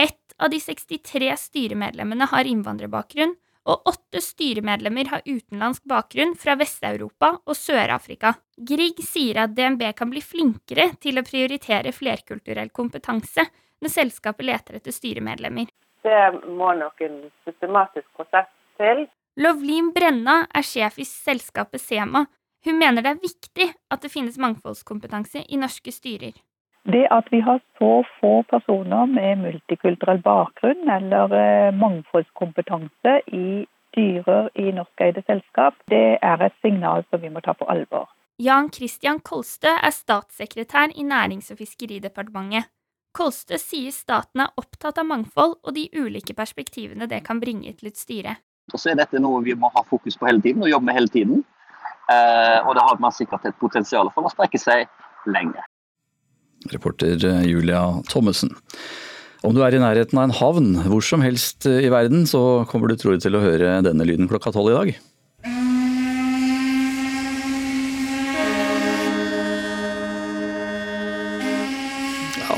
Ett av de 63 styremedlemmene har innvandrerbakgrunn, og åtte styremedlemmer har utenlandsk bakgrunn fra Vest-Europa og Sør-Afrika. Grieg sier at DNB kan bli flinkere til å prioritere flerkulturell kompetanse når selskapet leter etter styremedlemmer. Det må nok en systematisk prosess til. Lovlin Brenna er sjef i selskapet Sema. Hun mener det er viktig at det finnes mangfoldskompetanse i norske styrer. Det at vi har så få personer med multikulturell bakgrunn eller eh, mangfoldskompetanse i styrer i norskeide selskap, det er et signal som vi må ta på alvor. Jan Christian Kolstø er statssekretær i Nærings- og fiskeridepartementet. Kolstø sier staten er opptatt av mangfold og de ulike perspektivene det kan bringe til et styre. Og så er dette noe vi må ha fokus på hele tiden og jobbe med hele tiden. Og det har man sikkert et potensial for å strekke seg lenger. Reporter Julia Thommessen. Om du er i nærheten av en havn hvor som helst i verden, så kommer du trolig til å høre denne lyden klokka tolv i dag.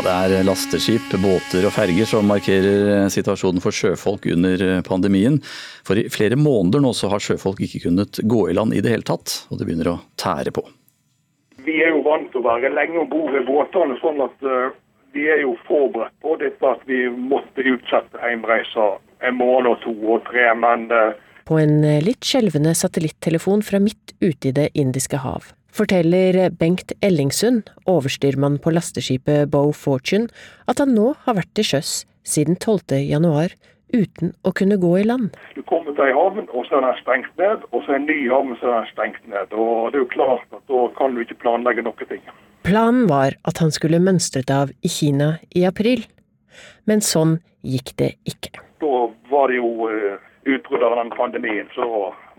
Det er lasteskip, båter og ferger som markerer situasjonen for sjøfolk under pandemien. For i flere måneder nå så har sjøfolk ikke kunnet gå i land i det hele tatt, og det begynner å tære på. Vi er jo vant til å være lenge om bord i båtene, sånn at uh, vi er jo forberedt på dette at vi måtte utsette hjemreiser en måned og to og tre. Men uh, På en litt skjelvende satellittelefon fra midt ute i Det indiske hav forteller Bengt Ellingsund, overstyrmann på lasteskipet Bow Fortune, at han nå har vært til sjøs siden 12. januar uten å kunne gå i land. Du kommer til ei havn, og så er den stengt ned. Og så er en ny havn, så er den stengt ned. Og det er jo klart at da kan du ikke planlegge noen ting. Planen var at han skulle mønstret av i Kina i april, men sånn gikk det ikke. Da var det jo uh, utbrudd av den pandemien, så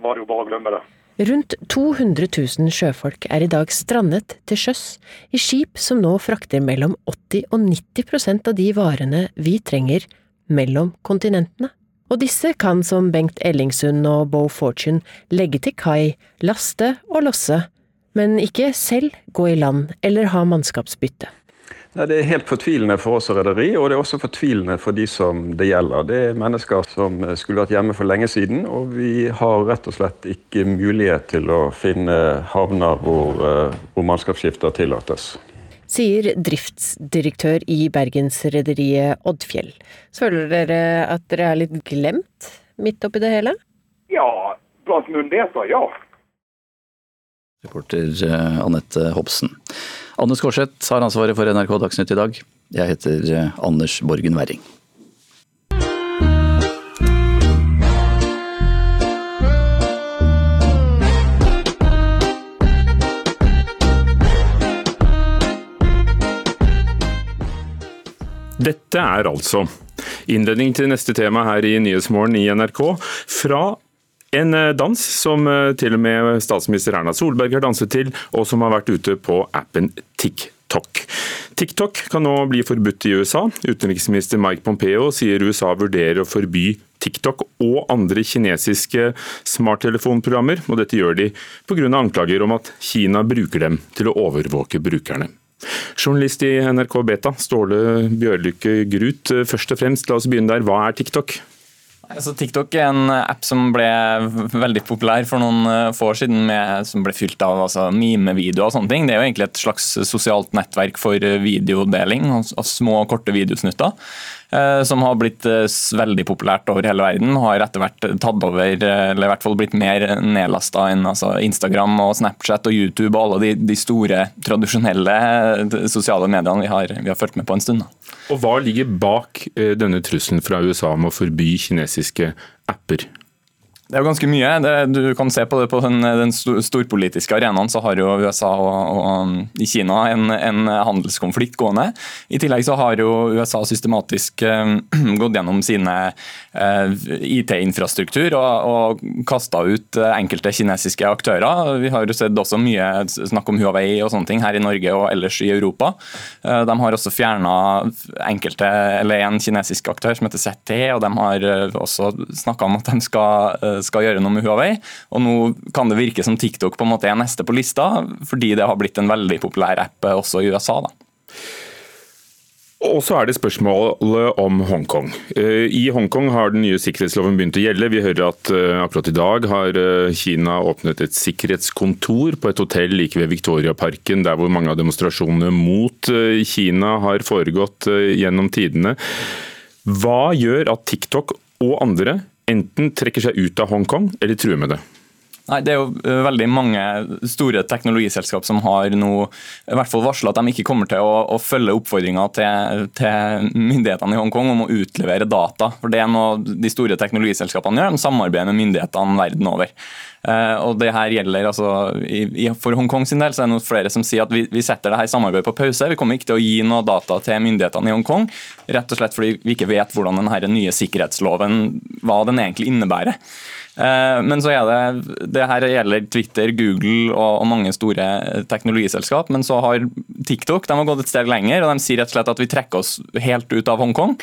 var det jo bare å glemme det. Rundt 200 000 sjøfolk er i dag strandet til sjøs, i skip som nå frakter mellom 80 og 90% av de varene vi trenger mellom kontinentene. Og disse kan som Bengt Ellingsund og Bo Fortune legge til kai, laste og losse, men ikke selv gå i land eller ha mannskapsbytte. Det er helt fortvilende for oss rederi, og det er også fortvilende for de som det gjelder. Det er mennesker som skulle vært hjemme for lenge siden, og vi har rett og slett ikke mulighet til å finne havner hvor, eh, hvor mannskapsskifter tillates. Sier driftsdirektør i bergensrederiet Oddfjell. Føler dere at dere er litt glemt midt oppi det hele? Ja, blant myndigheter, ja. Reporter eh, Anette Hobsen. Anne Skårseth har ansvaret for NRK Dagsnytt i dag. Jeg heter eh, Anders Borgen Werring. Dette er altså innledning til neste tema her i Nyhetsmorgen i NRK. Fra en eh, dans som eh, til og med statsminister Erna Solberg har danset til, og som har vært ute på appen TikTok. TikTok kan nå bli forbudt i USA. Utenriksminister Mike Pompeo sier USA vurderer å forby TikTok og andre kinesiske smarttelefonprogrammer, og dette gjør de pga. anklager om at Kina bruker dem til å overvåke brukerne. Journalist i NRK Beta, Ståle Bjørlykke Grut. Først og fremst, la oss begynne der. Hva er TikTok? Altså, TikTok er en app som ble veldig populær for noen eh, få år siden, med, som ble fylt av altså, mimevideoer og sånne ting. Det er jo egentlig et slags sosialt nettverk for videodeling av, og små, korte videosnutter. Eh, som har blitt eh, veldig populært over hele verden. Har etter hvert tatt over, eller i hvert fall blitt mer nedlasta enn altså Instagram og Snapchat og YouTube og alle de, de store, tradisjonelle sosiale mediene vi har, vi har fulgt med på en stund. Og Hva ligger bak denne trusselen fra USA om å forby kinesiske apper? Det er jo ganske mye. Det, du kan se på det på den, den storpolitiske arenaen, så har jo USA og, og i Kina en, en, handelskonflikt gående. I tillegg så har jo USA systematisk eh, gått gjennom sine uh, IT-infrastruktur og, og kasta ut enkelte kinesiske aktører. Vi har jo sett også mye snakk om Huawei og sånne ting her i Norge og ellers i Europa. Uh, de har også fjerna enkelte, eller en kinesisk aktør som heter ZT, og de har eh, også snakka om at de skal eh, skal gjøre noe med Huawei. Og nå kan det virke som TikTok på en måte er neste på lista, fordi det har blitt en veldig populær app også i USA. da. Og så er det spørsmålet om Hongkong. Eh, I Hongkong har den nye sikkerhetsloven begynt å gjelde. Vi hører at eh, akkurat i dag har eh, Kina åpnet et sikkerhetskontor på et hotell like ved Victoriaparken, der hvor mange av demonstrasjonene mot Kina har foregått gjennom tidene. Hva gjør at TikTok og andre enten trekker seg ut av Hongkong eller truer med det? Nei, Det er jo eh, veldig mange store teknologiselskap som har nå i hvert fall varsla at de ikke kommer til å, å følge oppfordringa til, til, myndighetene i Hongkong om å utlevere data. For Det er noe de store teknologiselskapene gjør, de samarbeider med myndighetene verden over. Uh, og det her gjelder altså, For Hongkong sin del så er det flere som sier at vi, vi setter det her samarbeidet på pause. Vi kommer ikke til å gi noe data til myndighetene i Hongkong, rett og slett fordi vi ikke vet hvordan denne nye sikkerhetsloven hva den egentlig innebærer. Eh, men så er det det her gjelder Twitter, Google og, og mange store teknologiselskap. Men så har TikTok de har gått et steg lenger og de sier rett og slett at vi trekker oss helt ut av Hongkong.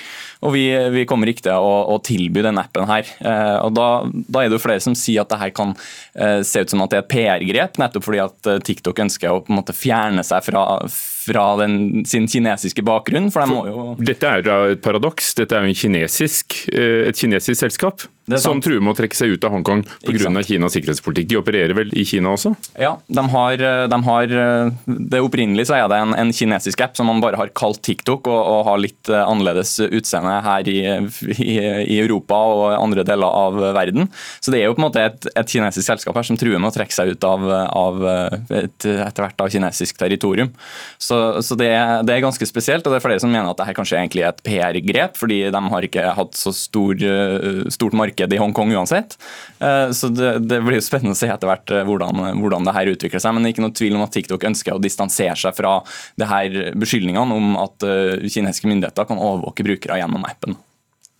Og vi, vi kommer ikke til å, å, tilby den appen her. Eh, og da, da, er det jo flere som sier at det her kan eh, se ut som at det er et PR-grep, nettopp fordi at TikTok ønsker å på en måte fjerne seg fra fra den, sin kinesiske bakgrunn. for de må jo... Dette er jo et paradoks. Dette er jo kinesisk, et kinesisk selskap som truer med å trekke seg ut av Hongkong pga. Kinas sikkerhetspolitikk. De opererer vel i Kina også? Ja, de har, de har det Opprinnelig så er det en, en, kinesisk app som man bare har kalt TikTok, og, og har litt eh, annerledes utseende her i, i, i, Europa og andre deler av verden. Så det er jo på en måte et, et kinesisk selskap her som truer med å trekke seg ut av, av et, etter hvert av kinesisk territorium. Så, så det, det, er ganske spesielt, og det er flere som mener at dette kanskje egentlig er et PR-grep, fordi de har ikke hatt så stor, stort marked i Hongkong uansett. Eh, så det, det blir jo spennende å se etter hvert eh, hvordan, hvordan det her utvikler seg. Men det er ikke noe tvil om at TikTok ønsker å distansere seg fra det her beskyldningene om at eh, kinesiske myndigheter kan overvåke brukere gjennom appen.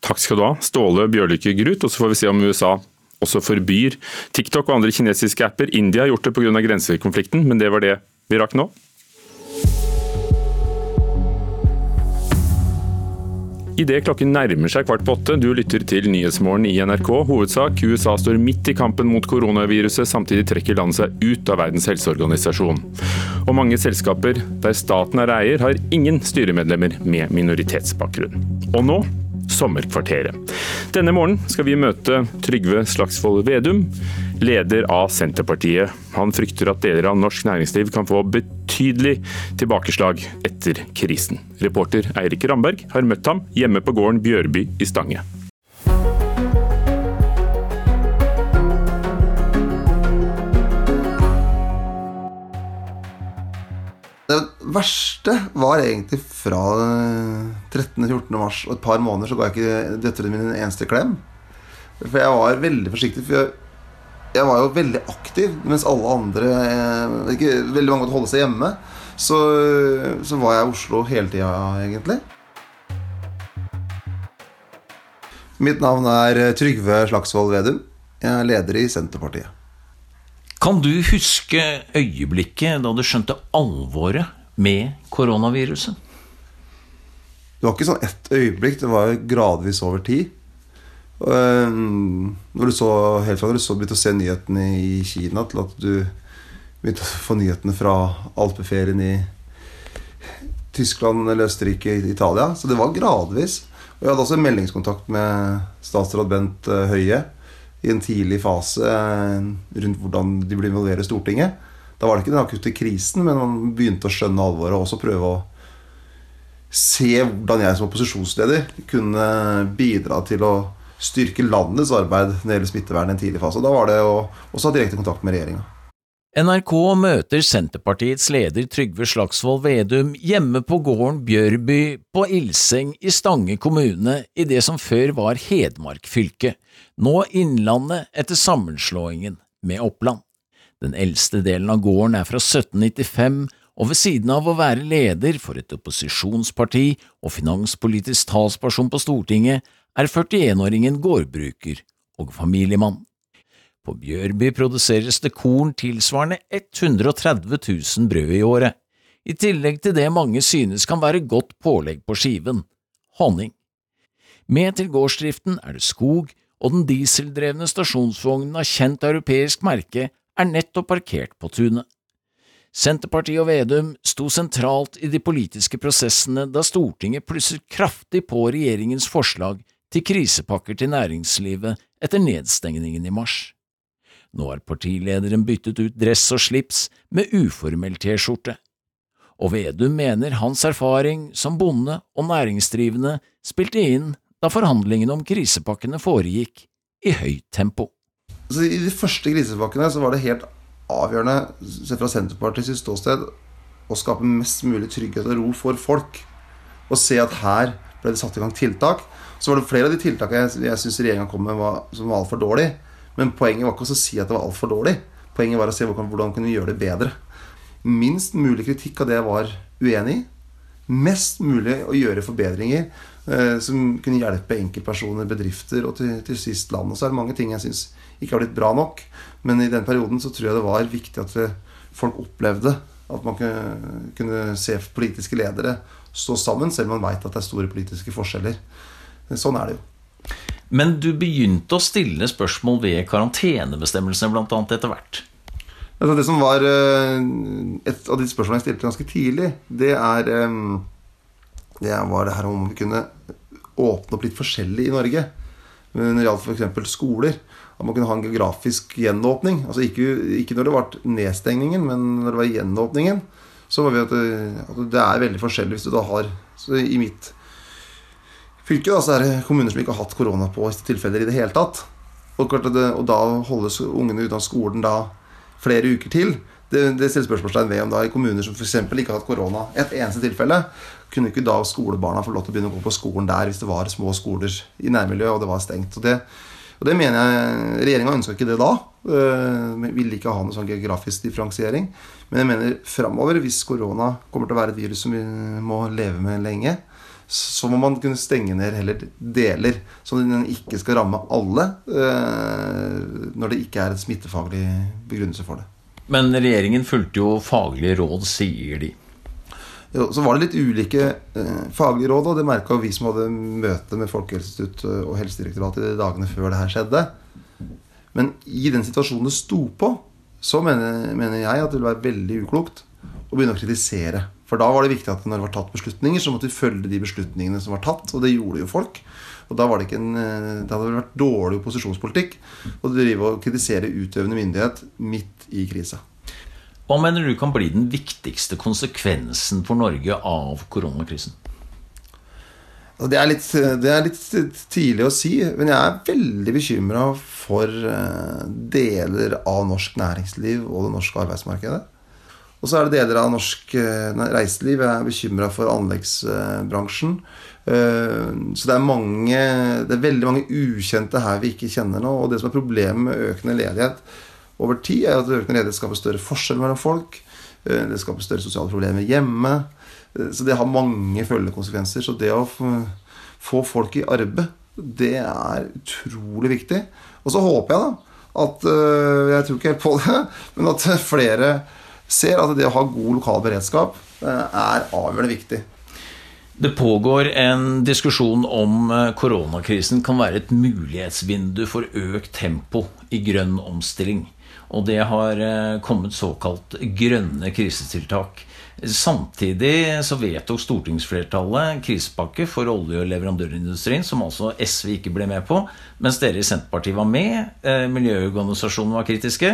Takk skal du ha, Ståle Bjørlykke Grut. Og så får vi se om USA også forbyr TikTok og andre kinesiske apper. India har gjort det pga. grensekonflikten, men det var det vi rakk nå. Idet klokken nærmer seg kvart på åtte, du lytter til Nyhetsmorgen i NRK. Hovedsak USA står midt i kampen mot koronaviruset, samtidig trekker landet seg ut av Verdens helseorganisasjon. Og mange selskaper der staten er eier, har ingen styremedlemmer med minoritetsbakgrunn. Og nå Sommerkvarteret. Denne morgenen skal vi møte Trygve Slagsvold Vedum, leder av Senterpartiet. Han frykter at deler av norsk næringsliv kan få betydelig tilbakeslag etter krisen. Reporter Eirik Ramberg har møtt ham hjemme på gården Bjørby i Stange. Det verste var egentlig fra 13.-14. mars og et par måneder så ga jeg ikke døtrene mine en eneste klem. For jeg var veldig forsiktig. For jeg, jeg var jo veldig aktiv, mens alle andre eh, ikke, Veldig mange måtte holde seg hjemme. Så, så var jeg i Oslo hele tida, egentlig. Mitt navn er Trygve Slagsvold Vedum. Jeg er leder i Senterpartiet. Kan du huske øyeblikket da du skjønte alvoret med koronaviruset? Det var ikke sånn ett øyeblikk, det var gradvis over tid. Ehm, når du så, helt fra du så begynte å se nyhetene i Kina, til at du begynte å få nyhetene fra alpeferien i Tyskland eller Østerrike, Italia. Så det var gradvis. Og jeg hadde også meldingskontakt med statsråd Bent eh, Høie i en tidlig fase eh, rundt hvordan de ble involvert i Stortinget. Da var det ikke den akutte krisen, men man begynte å skjønne alvoret og også prøve å se hvordan jeg som opposisjonsleder kunne bidra til å styrke landets arbeid når det gjelder smittevern i en tidlig fase. Da var det å også ha direkte kontakt med regjeringa. NRK møter Senterpartiets leder Trygve Slagsvold Vedum hjemme på gården Bjørby på Ilseng i Stange kommune i det som før var Hedmark fylke, nå Innlandet etter sammenslåingen med Oppland. Den eldste delen av gården er fra 1795, og ved siden av å være leder for et opposisjonsparti og finanspolitisk talsperson på Stortinget, er 41-åringen gårdbruker og familiemann. På Bjørby produseres det korn tilsvarende 130 000 brød i året, i tillegg til det mange synes kan være godt pålegg på skiven – honning. Med til gårdsdriften er det skog, og den dieseldrevne stasjonsvognen av kjent europeisk merke er nettopp parkert på tunet. Senterpartiet og Vedum sto sentralt i de politiske prosessene da Stortinget plusset kraftig på regjeringens forslag til krisepakker til næringslivet etter nedstengningen i mars. Nå har partilederen byttet ut dress og slips med uformell T-skjorte, og Vedum mener hans erfaring som bonde og næringsdrivende spilte inn da forhandlingene om krisepakkene foregikk i høyt tempo. Altså, I de første krisepakkene så var det helt avgjørende, sett fra Senterpartiets ståsted, å skape mest mulig trygghet og ro for folk. Og se at her ble det satt i gang tiltak. Så var det flere av de tiltakene jeg, jeg syns regjeringa kom med var, som var altfor dårlige. Men poenget var ikke å si at det var altfor dårlig. Poenget var å se hvordan, hvordan kunne vi gjøre det bedre. Minst mulig kritikk av det jeg var uenig i. Mest mulig å gjøre forbedringer som kunne hjelpe enkeltpersoner, bedrifter og til, til sist land. Og så er det mange ting jeg syns ikke har blitt bra nok. Men i den perioden så tror jeg det var viktig at folk opplevde at man kunne se politiske ledere stå sammen, selv om man veit at det er store politiske forskjeller. Sånn er det jo. Men du begynte å stille spørsmål ved karantenebestemmelsene bl.a. etter hvert? Altså det som var eh, Et av de spørsmålene jeg stilte ganske tidlig, det er eh, Det var det her om vi kunne åpne opp litt forskjellig i Norge. Når det gjaldt f.eks. skoler. At man kunne ha en geografisk gjenåpning. Altså ikke, ikke når det ble nedstengningen, men når det var gjenåpningen. Så var vi at det, at det er veldig forskjellig hvis du da har så I mitt fylke da, så er det kommuner som ikke har hatt korona på tilfeller i det hele tatt. Og, det, og da holdes ungene ute av skolen da flere uker til. Det, det stiller spørsmålstegn ved om da i kommuner som f.eks. ikke har hatt korona et eneste tilfelle, kunne ikke da skolebarna få lov til å begynne å gå på skolen der hvis det var små skoler i nærmiljøet og det var stengt. Og det, og det mener jeg Regjeringa ønska ikke det da. Øh, ville ikke ha noe sånn geografisk differensiering. Men jeg mener framover, hvis korona kommer til å være et virus som vi må leve med lenge, så må man kunne stenge ned heller deler, så den ikke skal ramme alle øh, når det ikke er en smittefaglig begrunnelse for det. Men regjeringen fulgte jo faglige råd, sier de. Så var det litt ulike eh, faglige råd, og det merka vi som hadde møte med Folkehelseinstituttet og Helsedirektoratet de dagene før det her skjedde. Men i den situasjonen det sto på, så mener, mener jeg at det ville være veldig uklokt å begynne å kritisere for da var det viktig at når det var tatt beslutninger, så måtte vi følge de beslutningene som var tatt. Og det gjorde jo folk. Og da var det ikke en, eh, det hadde vært dårlig opposisjonspolitikk å drive og kritisere utøvende myndighet midt i krisa. Hva mener du kan bli den viktigste konsekvensen for Norge av koronakrisen? Det er, litt, det er litt tidlig å si, men jeg er veldig bekymra for eh, deler av norsk næringsliv og det norske arbeidsmarkedet. Og så er det deler av norsk eh, reiseliv. Jeg er bekymra for anleggsbransjen. Eh, så det er, mange, det er veldig mange ukjente her vi ikke kjenner nå. Og det som er problemet med økende ledighet over tid, er at økende ledighet skaper større forskjell mellom folk. Eh, det skaper større sosiale problemer hjemme. Så det har mange følgekonsekvenser. Så det å få folk i arbeid, det er utrolig viktig. Og så håper jeg da at Jeg tror ikke helt på det, men at flere ser at det å ha god lokal beredskap eh, er avgjørende viktig. Det pågår en diskusjon om eh, koronakrisen kan være et mulighetsvindu for økt tempo i grønn omstilling. Og det har eh, kommet såkalt grønne krisetiltak. Samtidig så vedtok stortingsflertallet krisepakke for olje- og leverandørindustrien, som altså SV ikke ble med på, mens dere i Senterpartiet var med. Eh, miljøorganisasjonene var kritiske,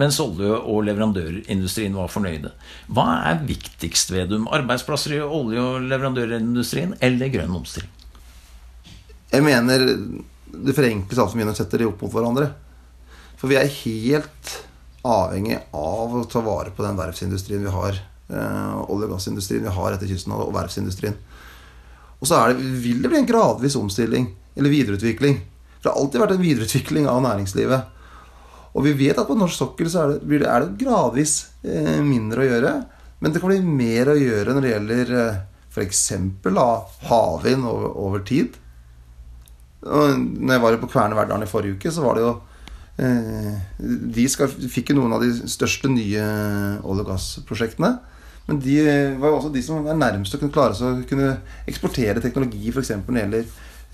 mens olje- og leverandørindustrien var fornøyde. Hva er viktigst, Vedum? Arbeidsplasser i olje- og leverandørindustrien eller grønn omstilling? Jeg mener det forenkles altfor mye når man setter de opp mot hverandre. For vi er helt avhengig av å ta vare på den verftsindustrien vi har Eh, olje- og gassindustrien vi har etter kysten, og verftsindustrien. Og så det, vil det bli en gradvis omstilling, eller videreutvikling. For det har alltid vært en videreutvikling av næringslivet. Og vi vet at på norsk sokkel så er det, er det gradvis eh, mindre å gjøre. Men det kan bli mer å gjøre når det gjelder eh, f.eks. havvind over, over, tid. Når jeg var på Kværner Verdalen i forrige uke, så var det jo De skal, fikk jo noen av de største nye olje- og gassprosjektene. Men de var jo også de som er nærmest å kunne klare seg å kunne eksportere teknologi, f.eks. når det gjelder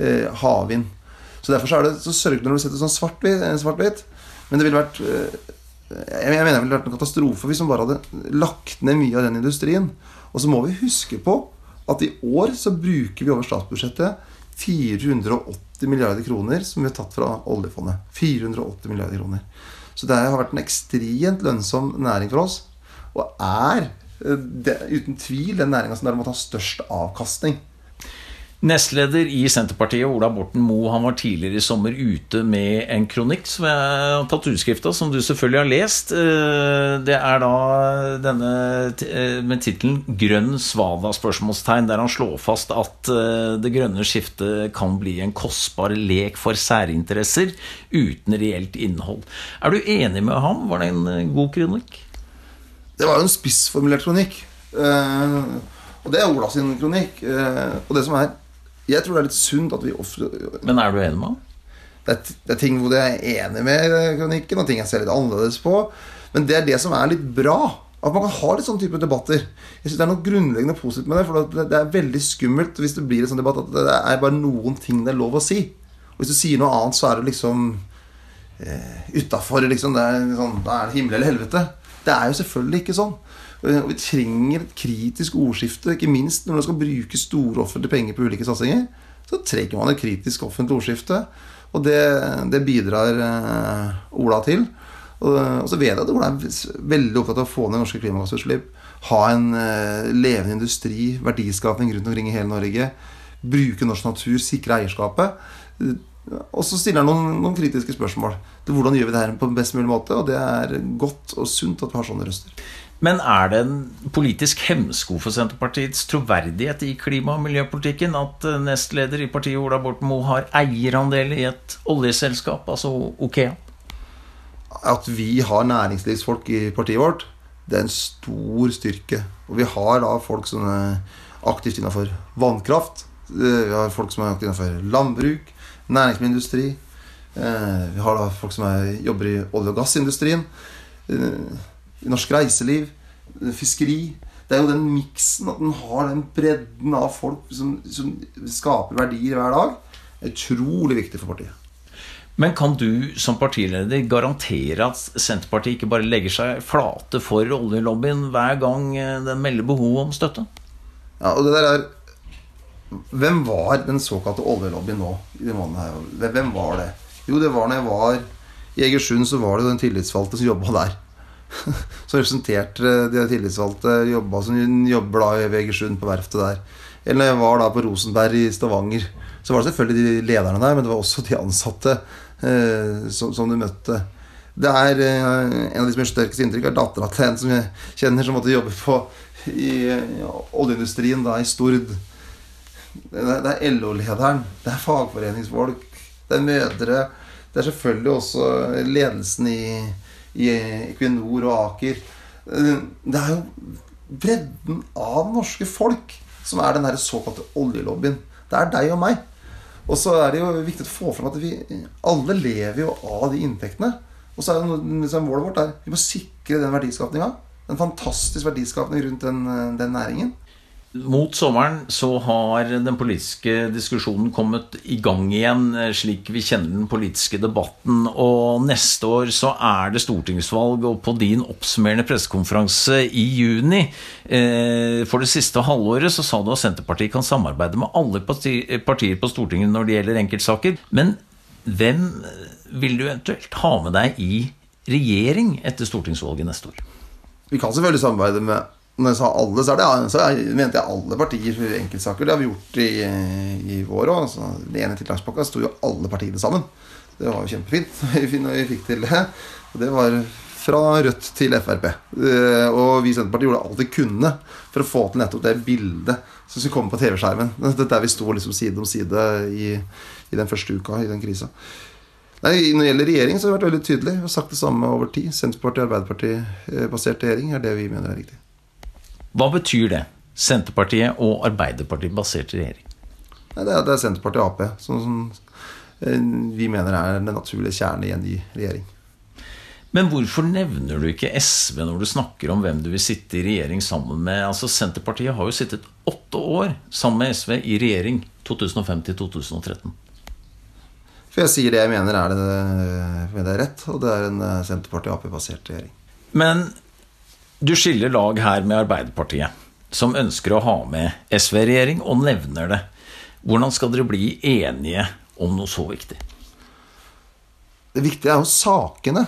eh, havvind. Så derfor så er det så sørgelig når du setter sånn svart-hvitt. Svart Men det ville vært eh, jeg mener det ville vært en katastrofe hvis man bare hadde lagt ned mye av den industrien. Og så må vi huske på at i år så bruker vi over statsbudsjettet 480 milliarder kroner som vi har tatt fra oljefondet. 480 milliarder kroner. Så det har vært en ekstremt lønnsom næring for oss. Og er det, uten tvil den næringa som derimot har størst avkastning. Nestleder i Senterpartiet, Ola Borten Moe, han var tidligere i sommer ute med en kronikk som jeg har tatt utskrift av, som du selvfølgelig har lest. Eh, det er da denne eh, med tittelen 'Grønn svada?' spørsmålstegn, der han slår fast at eh, det grønne skiftet kan bli en kostbar lek for særinteresser uten reelt innhold. Er du enig med ham? Var det en god kronikk? Det var jo en spissformulert kronikk. Og det er Ola sin kronikk. Og det som er Jeg tror det er litt sunt at vi ofte Men er du enig med ham? Det er, det er ting hvor jeg er enig med kronikken, og ting jeg ser litt annerledes på. Men det er det som er litt bra. At man kan ha litt sånne type debatter. Jeg synes Det er noe grunnleggende positivt med det. For det er veldig skummelt hvis det blir en sånn debatt at det er bare noen ting det er lov å si. Og hvis du sier noe annet, så er det liksom eh, utafor. Liksom, det er sånn, da er det himmel eller helvete. Det er jo selvfølgelig ikke sånn. Og vi trenger et kritisk ordskifte, ikke minst når man skal bruke store offentlige penger på ulike satsinger. Så trenger man et kritisk offentlig ordskifte. Og det, det bidrar eh, Ola til. Og, så vet jeg at Ola er veldig opptatt av å få ned norske klimagassutslipp. Ha en eh, levende industri, verdiskapning rundt omkring i hele Norge. Bruke norsk natur, sikre eierskapet. Og så stiller han noen, noen, kritiske spørsmål til hvordan gjør vi det her på best mulig måte. Og det er godt og sunt at vi har sånne røster. Men er det en politisk hemsko for Senterpartiets troverdighet i klima- og miljøpolitikken at eh, nestleder i partiet Ola Borten Moe har eierandel i et oljeselskap, altså Okea? At vi har næringslivsfolk i partiet vårt, det er en stor styrke. Og vi har da folk som er aktivt innenfor vannkraft. Eh, vi har folk som er aktivt innenfor landbruk, næringsmiddelindustri. Eh, vi har da folk som er, jobber i olje- og gassindustrien i norsk reiseliv, fiskeri. Det er jo den miksen, at den har den bredden av folk som, som skaper verdier hver dag, er utrolig viktig for partiet. Men kan du som partileder garantere at Senterpartiet ikke bare legger seg flate for oljelobbyen hver gang den melder behov om støtte? Ja, og det der er Hvem var den såkalte oljelobbyen nå? i måneden her? Hvem var det? Jo, det var når jeg var i Egersund, så var det den tillitsvalgte som jobba der. som representerte de tillitsvalgte, jobba som jobber da i Egersund, på verftet der. Eller når jeg var da på Rosenberg i Stavanger, så var det selvfølgelig de lederne der, men det var også de ansatte eh, som, som, du møtte. Det er eh, En av de som gjør sterkest inntrykk, er dattera til en som jeg kjenner, som måtte jobbe på i ja, oljeindustrien da i Stord. Det er LO-lederen, det er fagforeningsfolk, det er mødre. Det er selvfølgelig også ledelsen i i Equinor og Aker. Det er jo bredden av norske folk som er den såkalte oljelobbyen. Det er deg og meg. Og så er det jo viktig å få fram at vi alle lever jo av de inntektene. Og så er det noe, målet vårt er vi må sikre den verdiskapninga. En fantastisk verdiskapning rundt den, den næringen. Mot sommeren så har den politiske diskusjonen kommet i gang igjen, eh, slik vi kjenner den politiske debatten. Og neste år så er det stortingsvalg, og på din oppsummerende pressekonferanse i juni eh, for det siste halvåret så sa du at Senterpartiet kan samarbeide med alle partier på Stortinget når det gjelder enkeltsaker. Men hvem vil du eventuelt ha med deg i regjering etter stortingsvalget neste år? Vi kan selvfølgelig samarbeide med når jeg sa alle, så, det, så mente jeg alle partier enkeltsaker. Det har vi gjort i, i vår òg. Den ene tiltakspakka sto jo alle partiene sammen. Det var jo kjempefint når vi fikk til det. Og det var fra Rødt til Frp. Eh, og vi i Senterpartiet gjorde alt vi kunne for å få til nettopp det bildet som skulle komme på TV-skjermen. Der vi sto liksom side om side i, i den første uka i den krisa. Nei, Når det gjelder regjering, så har vi vært veldig tydelige. og sagt det samme over tid. Senterpartiet- og Arbeiderparti-basert regjering er det vi mener er riktig. Hva betyr det? Senterpartiet og Arbeiderpartiet basert regjering? Det er, det er Senterpartiet og Ap som, som, eh, vi mener er den naturlige kjerne i en ny regjering. Men hvorfor nevner du ikke SV når du snakker om hvem du vil sitte i regjering sammen med? Altså Senterpartiet har jo sittet åtte år sammen med SV i regjering 2005 2013. For jeg sier det jeg mener er, det, det er rett, og det er en eh, Senterparti-Ap-basert regjering. Men du skiller lag her med Arbeiderpartiet, som ønsker å ha med SV-regjering, og nevner det. Hvordan skal dere bli enige om noe så viktig? Det viktige er jo sakene.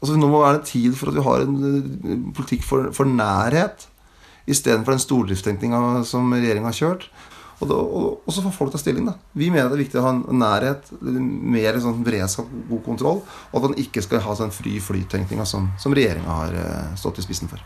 Altså, nå må det være tid for at vi har en eh, politikk for, for nærhet, istedenfor den stordriftstenkninga som regjeringa har kjørt. Og, da, og, og, så får folk ta stilling. da. Vi mener det er viktig å ha en nærhet, mer sånn beredskap, god kontroll, og at man ikke skal ha sånn fri flytenkninga som, som regjeringa har uh, stått i spissen for.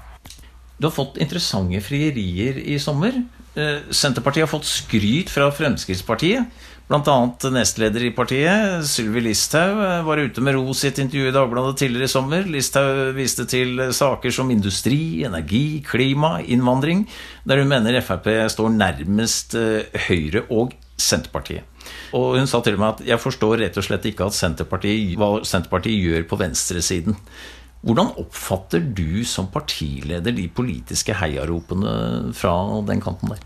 Du har fått interessante frierier i sommer. Uh, Senterpartiet har fått skryt fra Fremskrittspartiet Bl.a. nestleder i partiet, Sylvi Listhaug, var ute med ros i et intervju i Dagbladet tidligere i sommer. Listhaug viste til saker som industri, energi, klima, innvandring, der hun mener Frp står nærmest eh, Høyre og Senterpartiet. Og hun sa til meg at jeg forstår rett og slett ikke Senterpartiet, hva Senterpartiet gjør på venstresiden. Hvordan oppfatter du som partileder de politiske heiaropene fra den kanten der?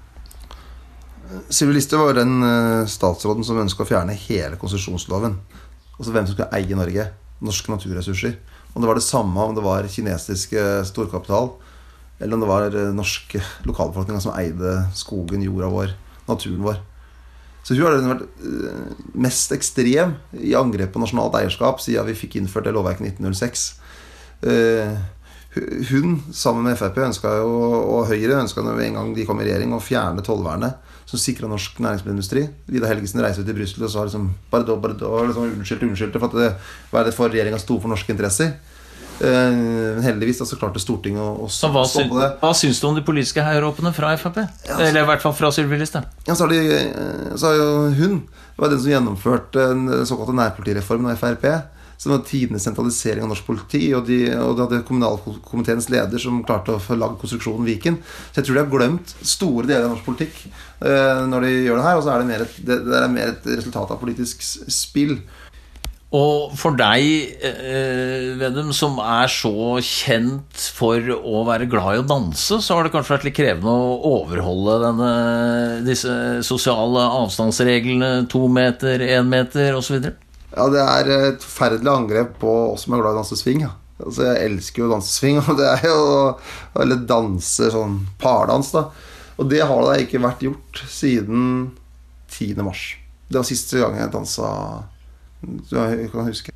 Sylvi Listhaug var den eh, statsråden som ønska å fjerne hele konsesjonsloven. Altså hvem som skulle eie Norge. Norske naturressurser. Om det var det samme om det var kinesiske storkapital, eller om det var eh, norske lokalbefolkninga som eide skogen, jorda vår, naturen vår. Så hun har vært eh, mest ekstrem i angrep på nasjonalt eierskap siden vi fikk innført det lovverket i 1906. Hun, sammen med Frp og Høyre, ønska en gang de kom i regjering, å fjerne tollvernet som sikra norsk næringsmiddelindustri. Vidar Helgesen reiser ut i Brussel og sa liksom bare bare liksom, unnskyldte, unnskyldte for at det var for regjeringa sto for norske interesser. Eh, men heldigvis så klarte Stortinget å, å hva stå på det. Hva syns du om de politiske heiaropene fra Frp? Ja, Eller i hvert fall fra Sylvi Listhaug? Ja, så de, eh, så har jo hun var den som gjennomførte den såkalte nærpolitireformen av Frp som var tidenes sentralisering av norsk politi. Og, de, og det hadde kommunalkomiteens leder som klarte å få lagd konstruksjonen Viken. Så jeg tror de har glemt store deler av norsk politikk eh, når de gjør det her. Og så er det mer et, det, det er mer et resultat av politisk spill. Og for deg, eh, Vedum, som er så kjent for å være glad i å danse, så har det kanskje vært litt krevende å overholde denne, disse sosiale avstandsreglene, to meter, én meter osv.? Ja, det er et forferdelig angrep på oss som er glad i å danse swing. Ja. Altså, jeg elsker jo å danse swing, og det er jo Eller danse sånn pardans, da. Og det har da ikke vært gjort siden 10. mars. Det var siste gang jeg dansa, du kan huske.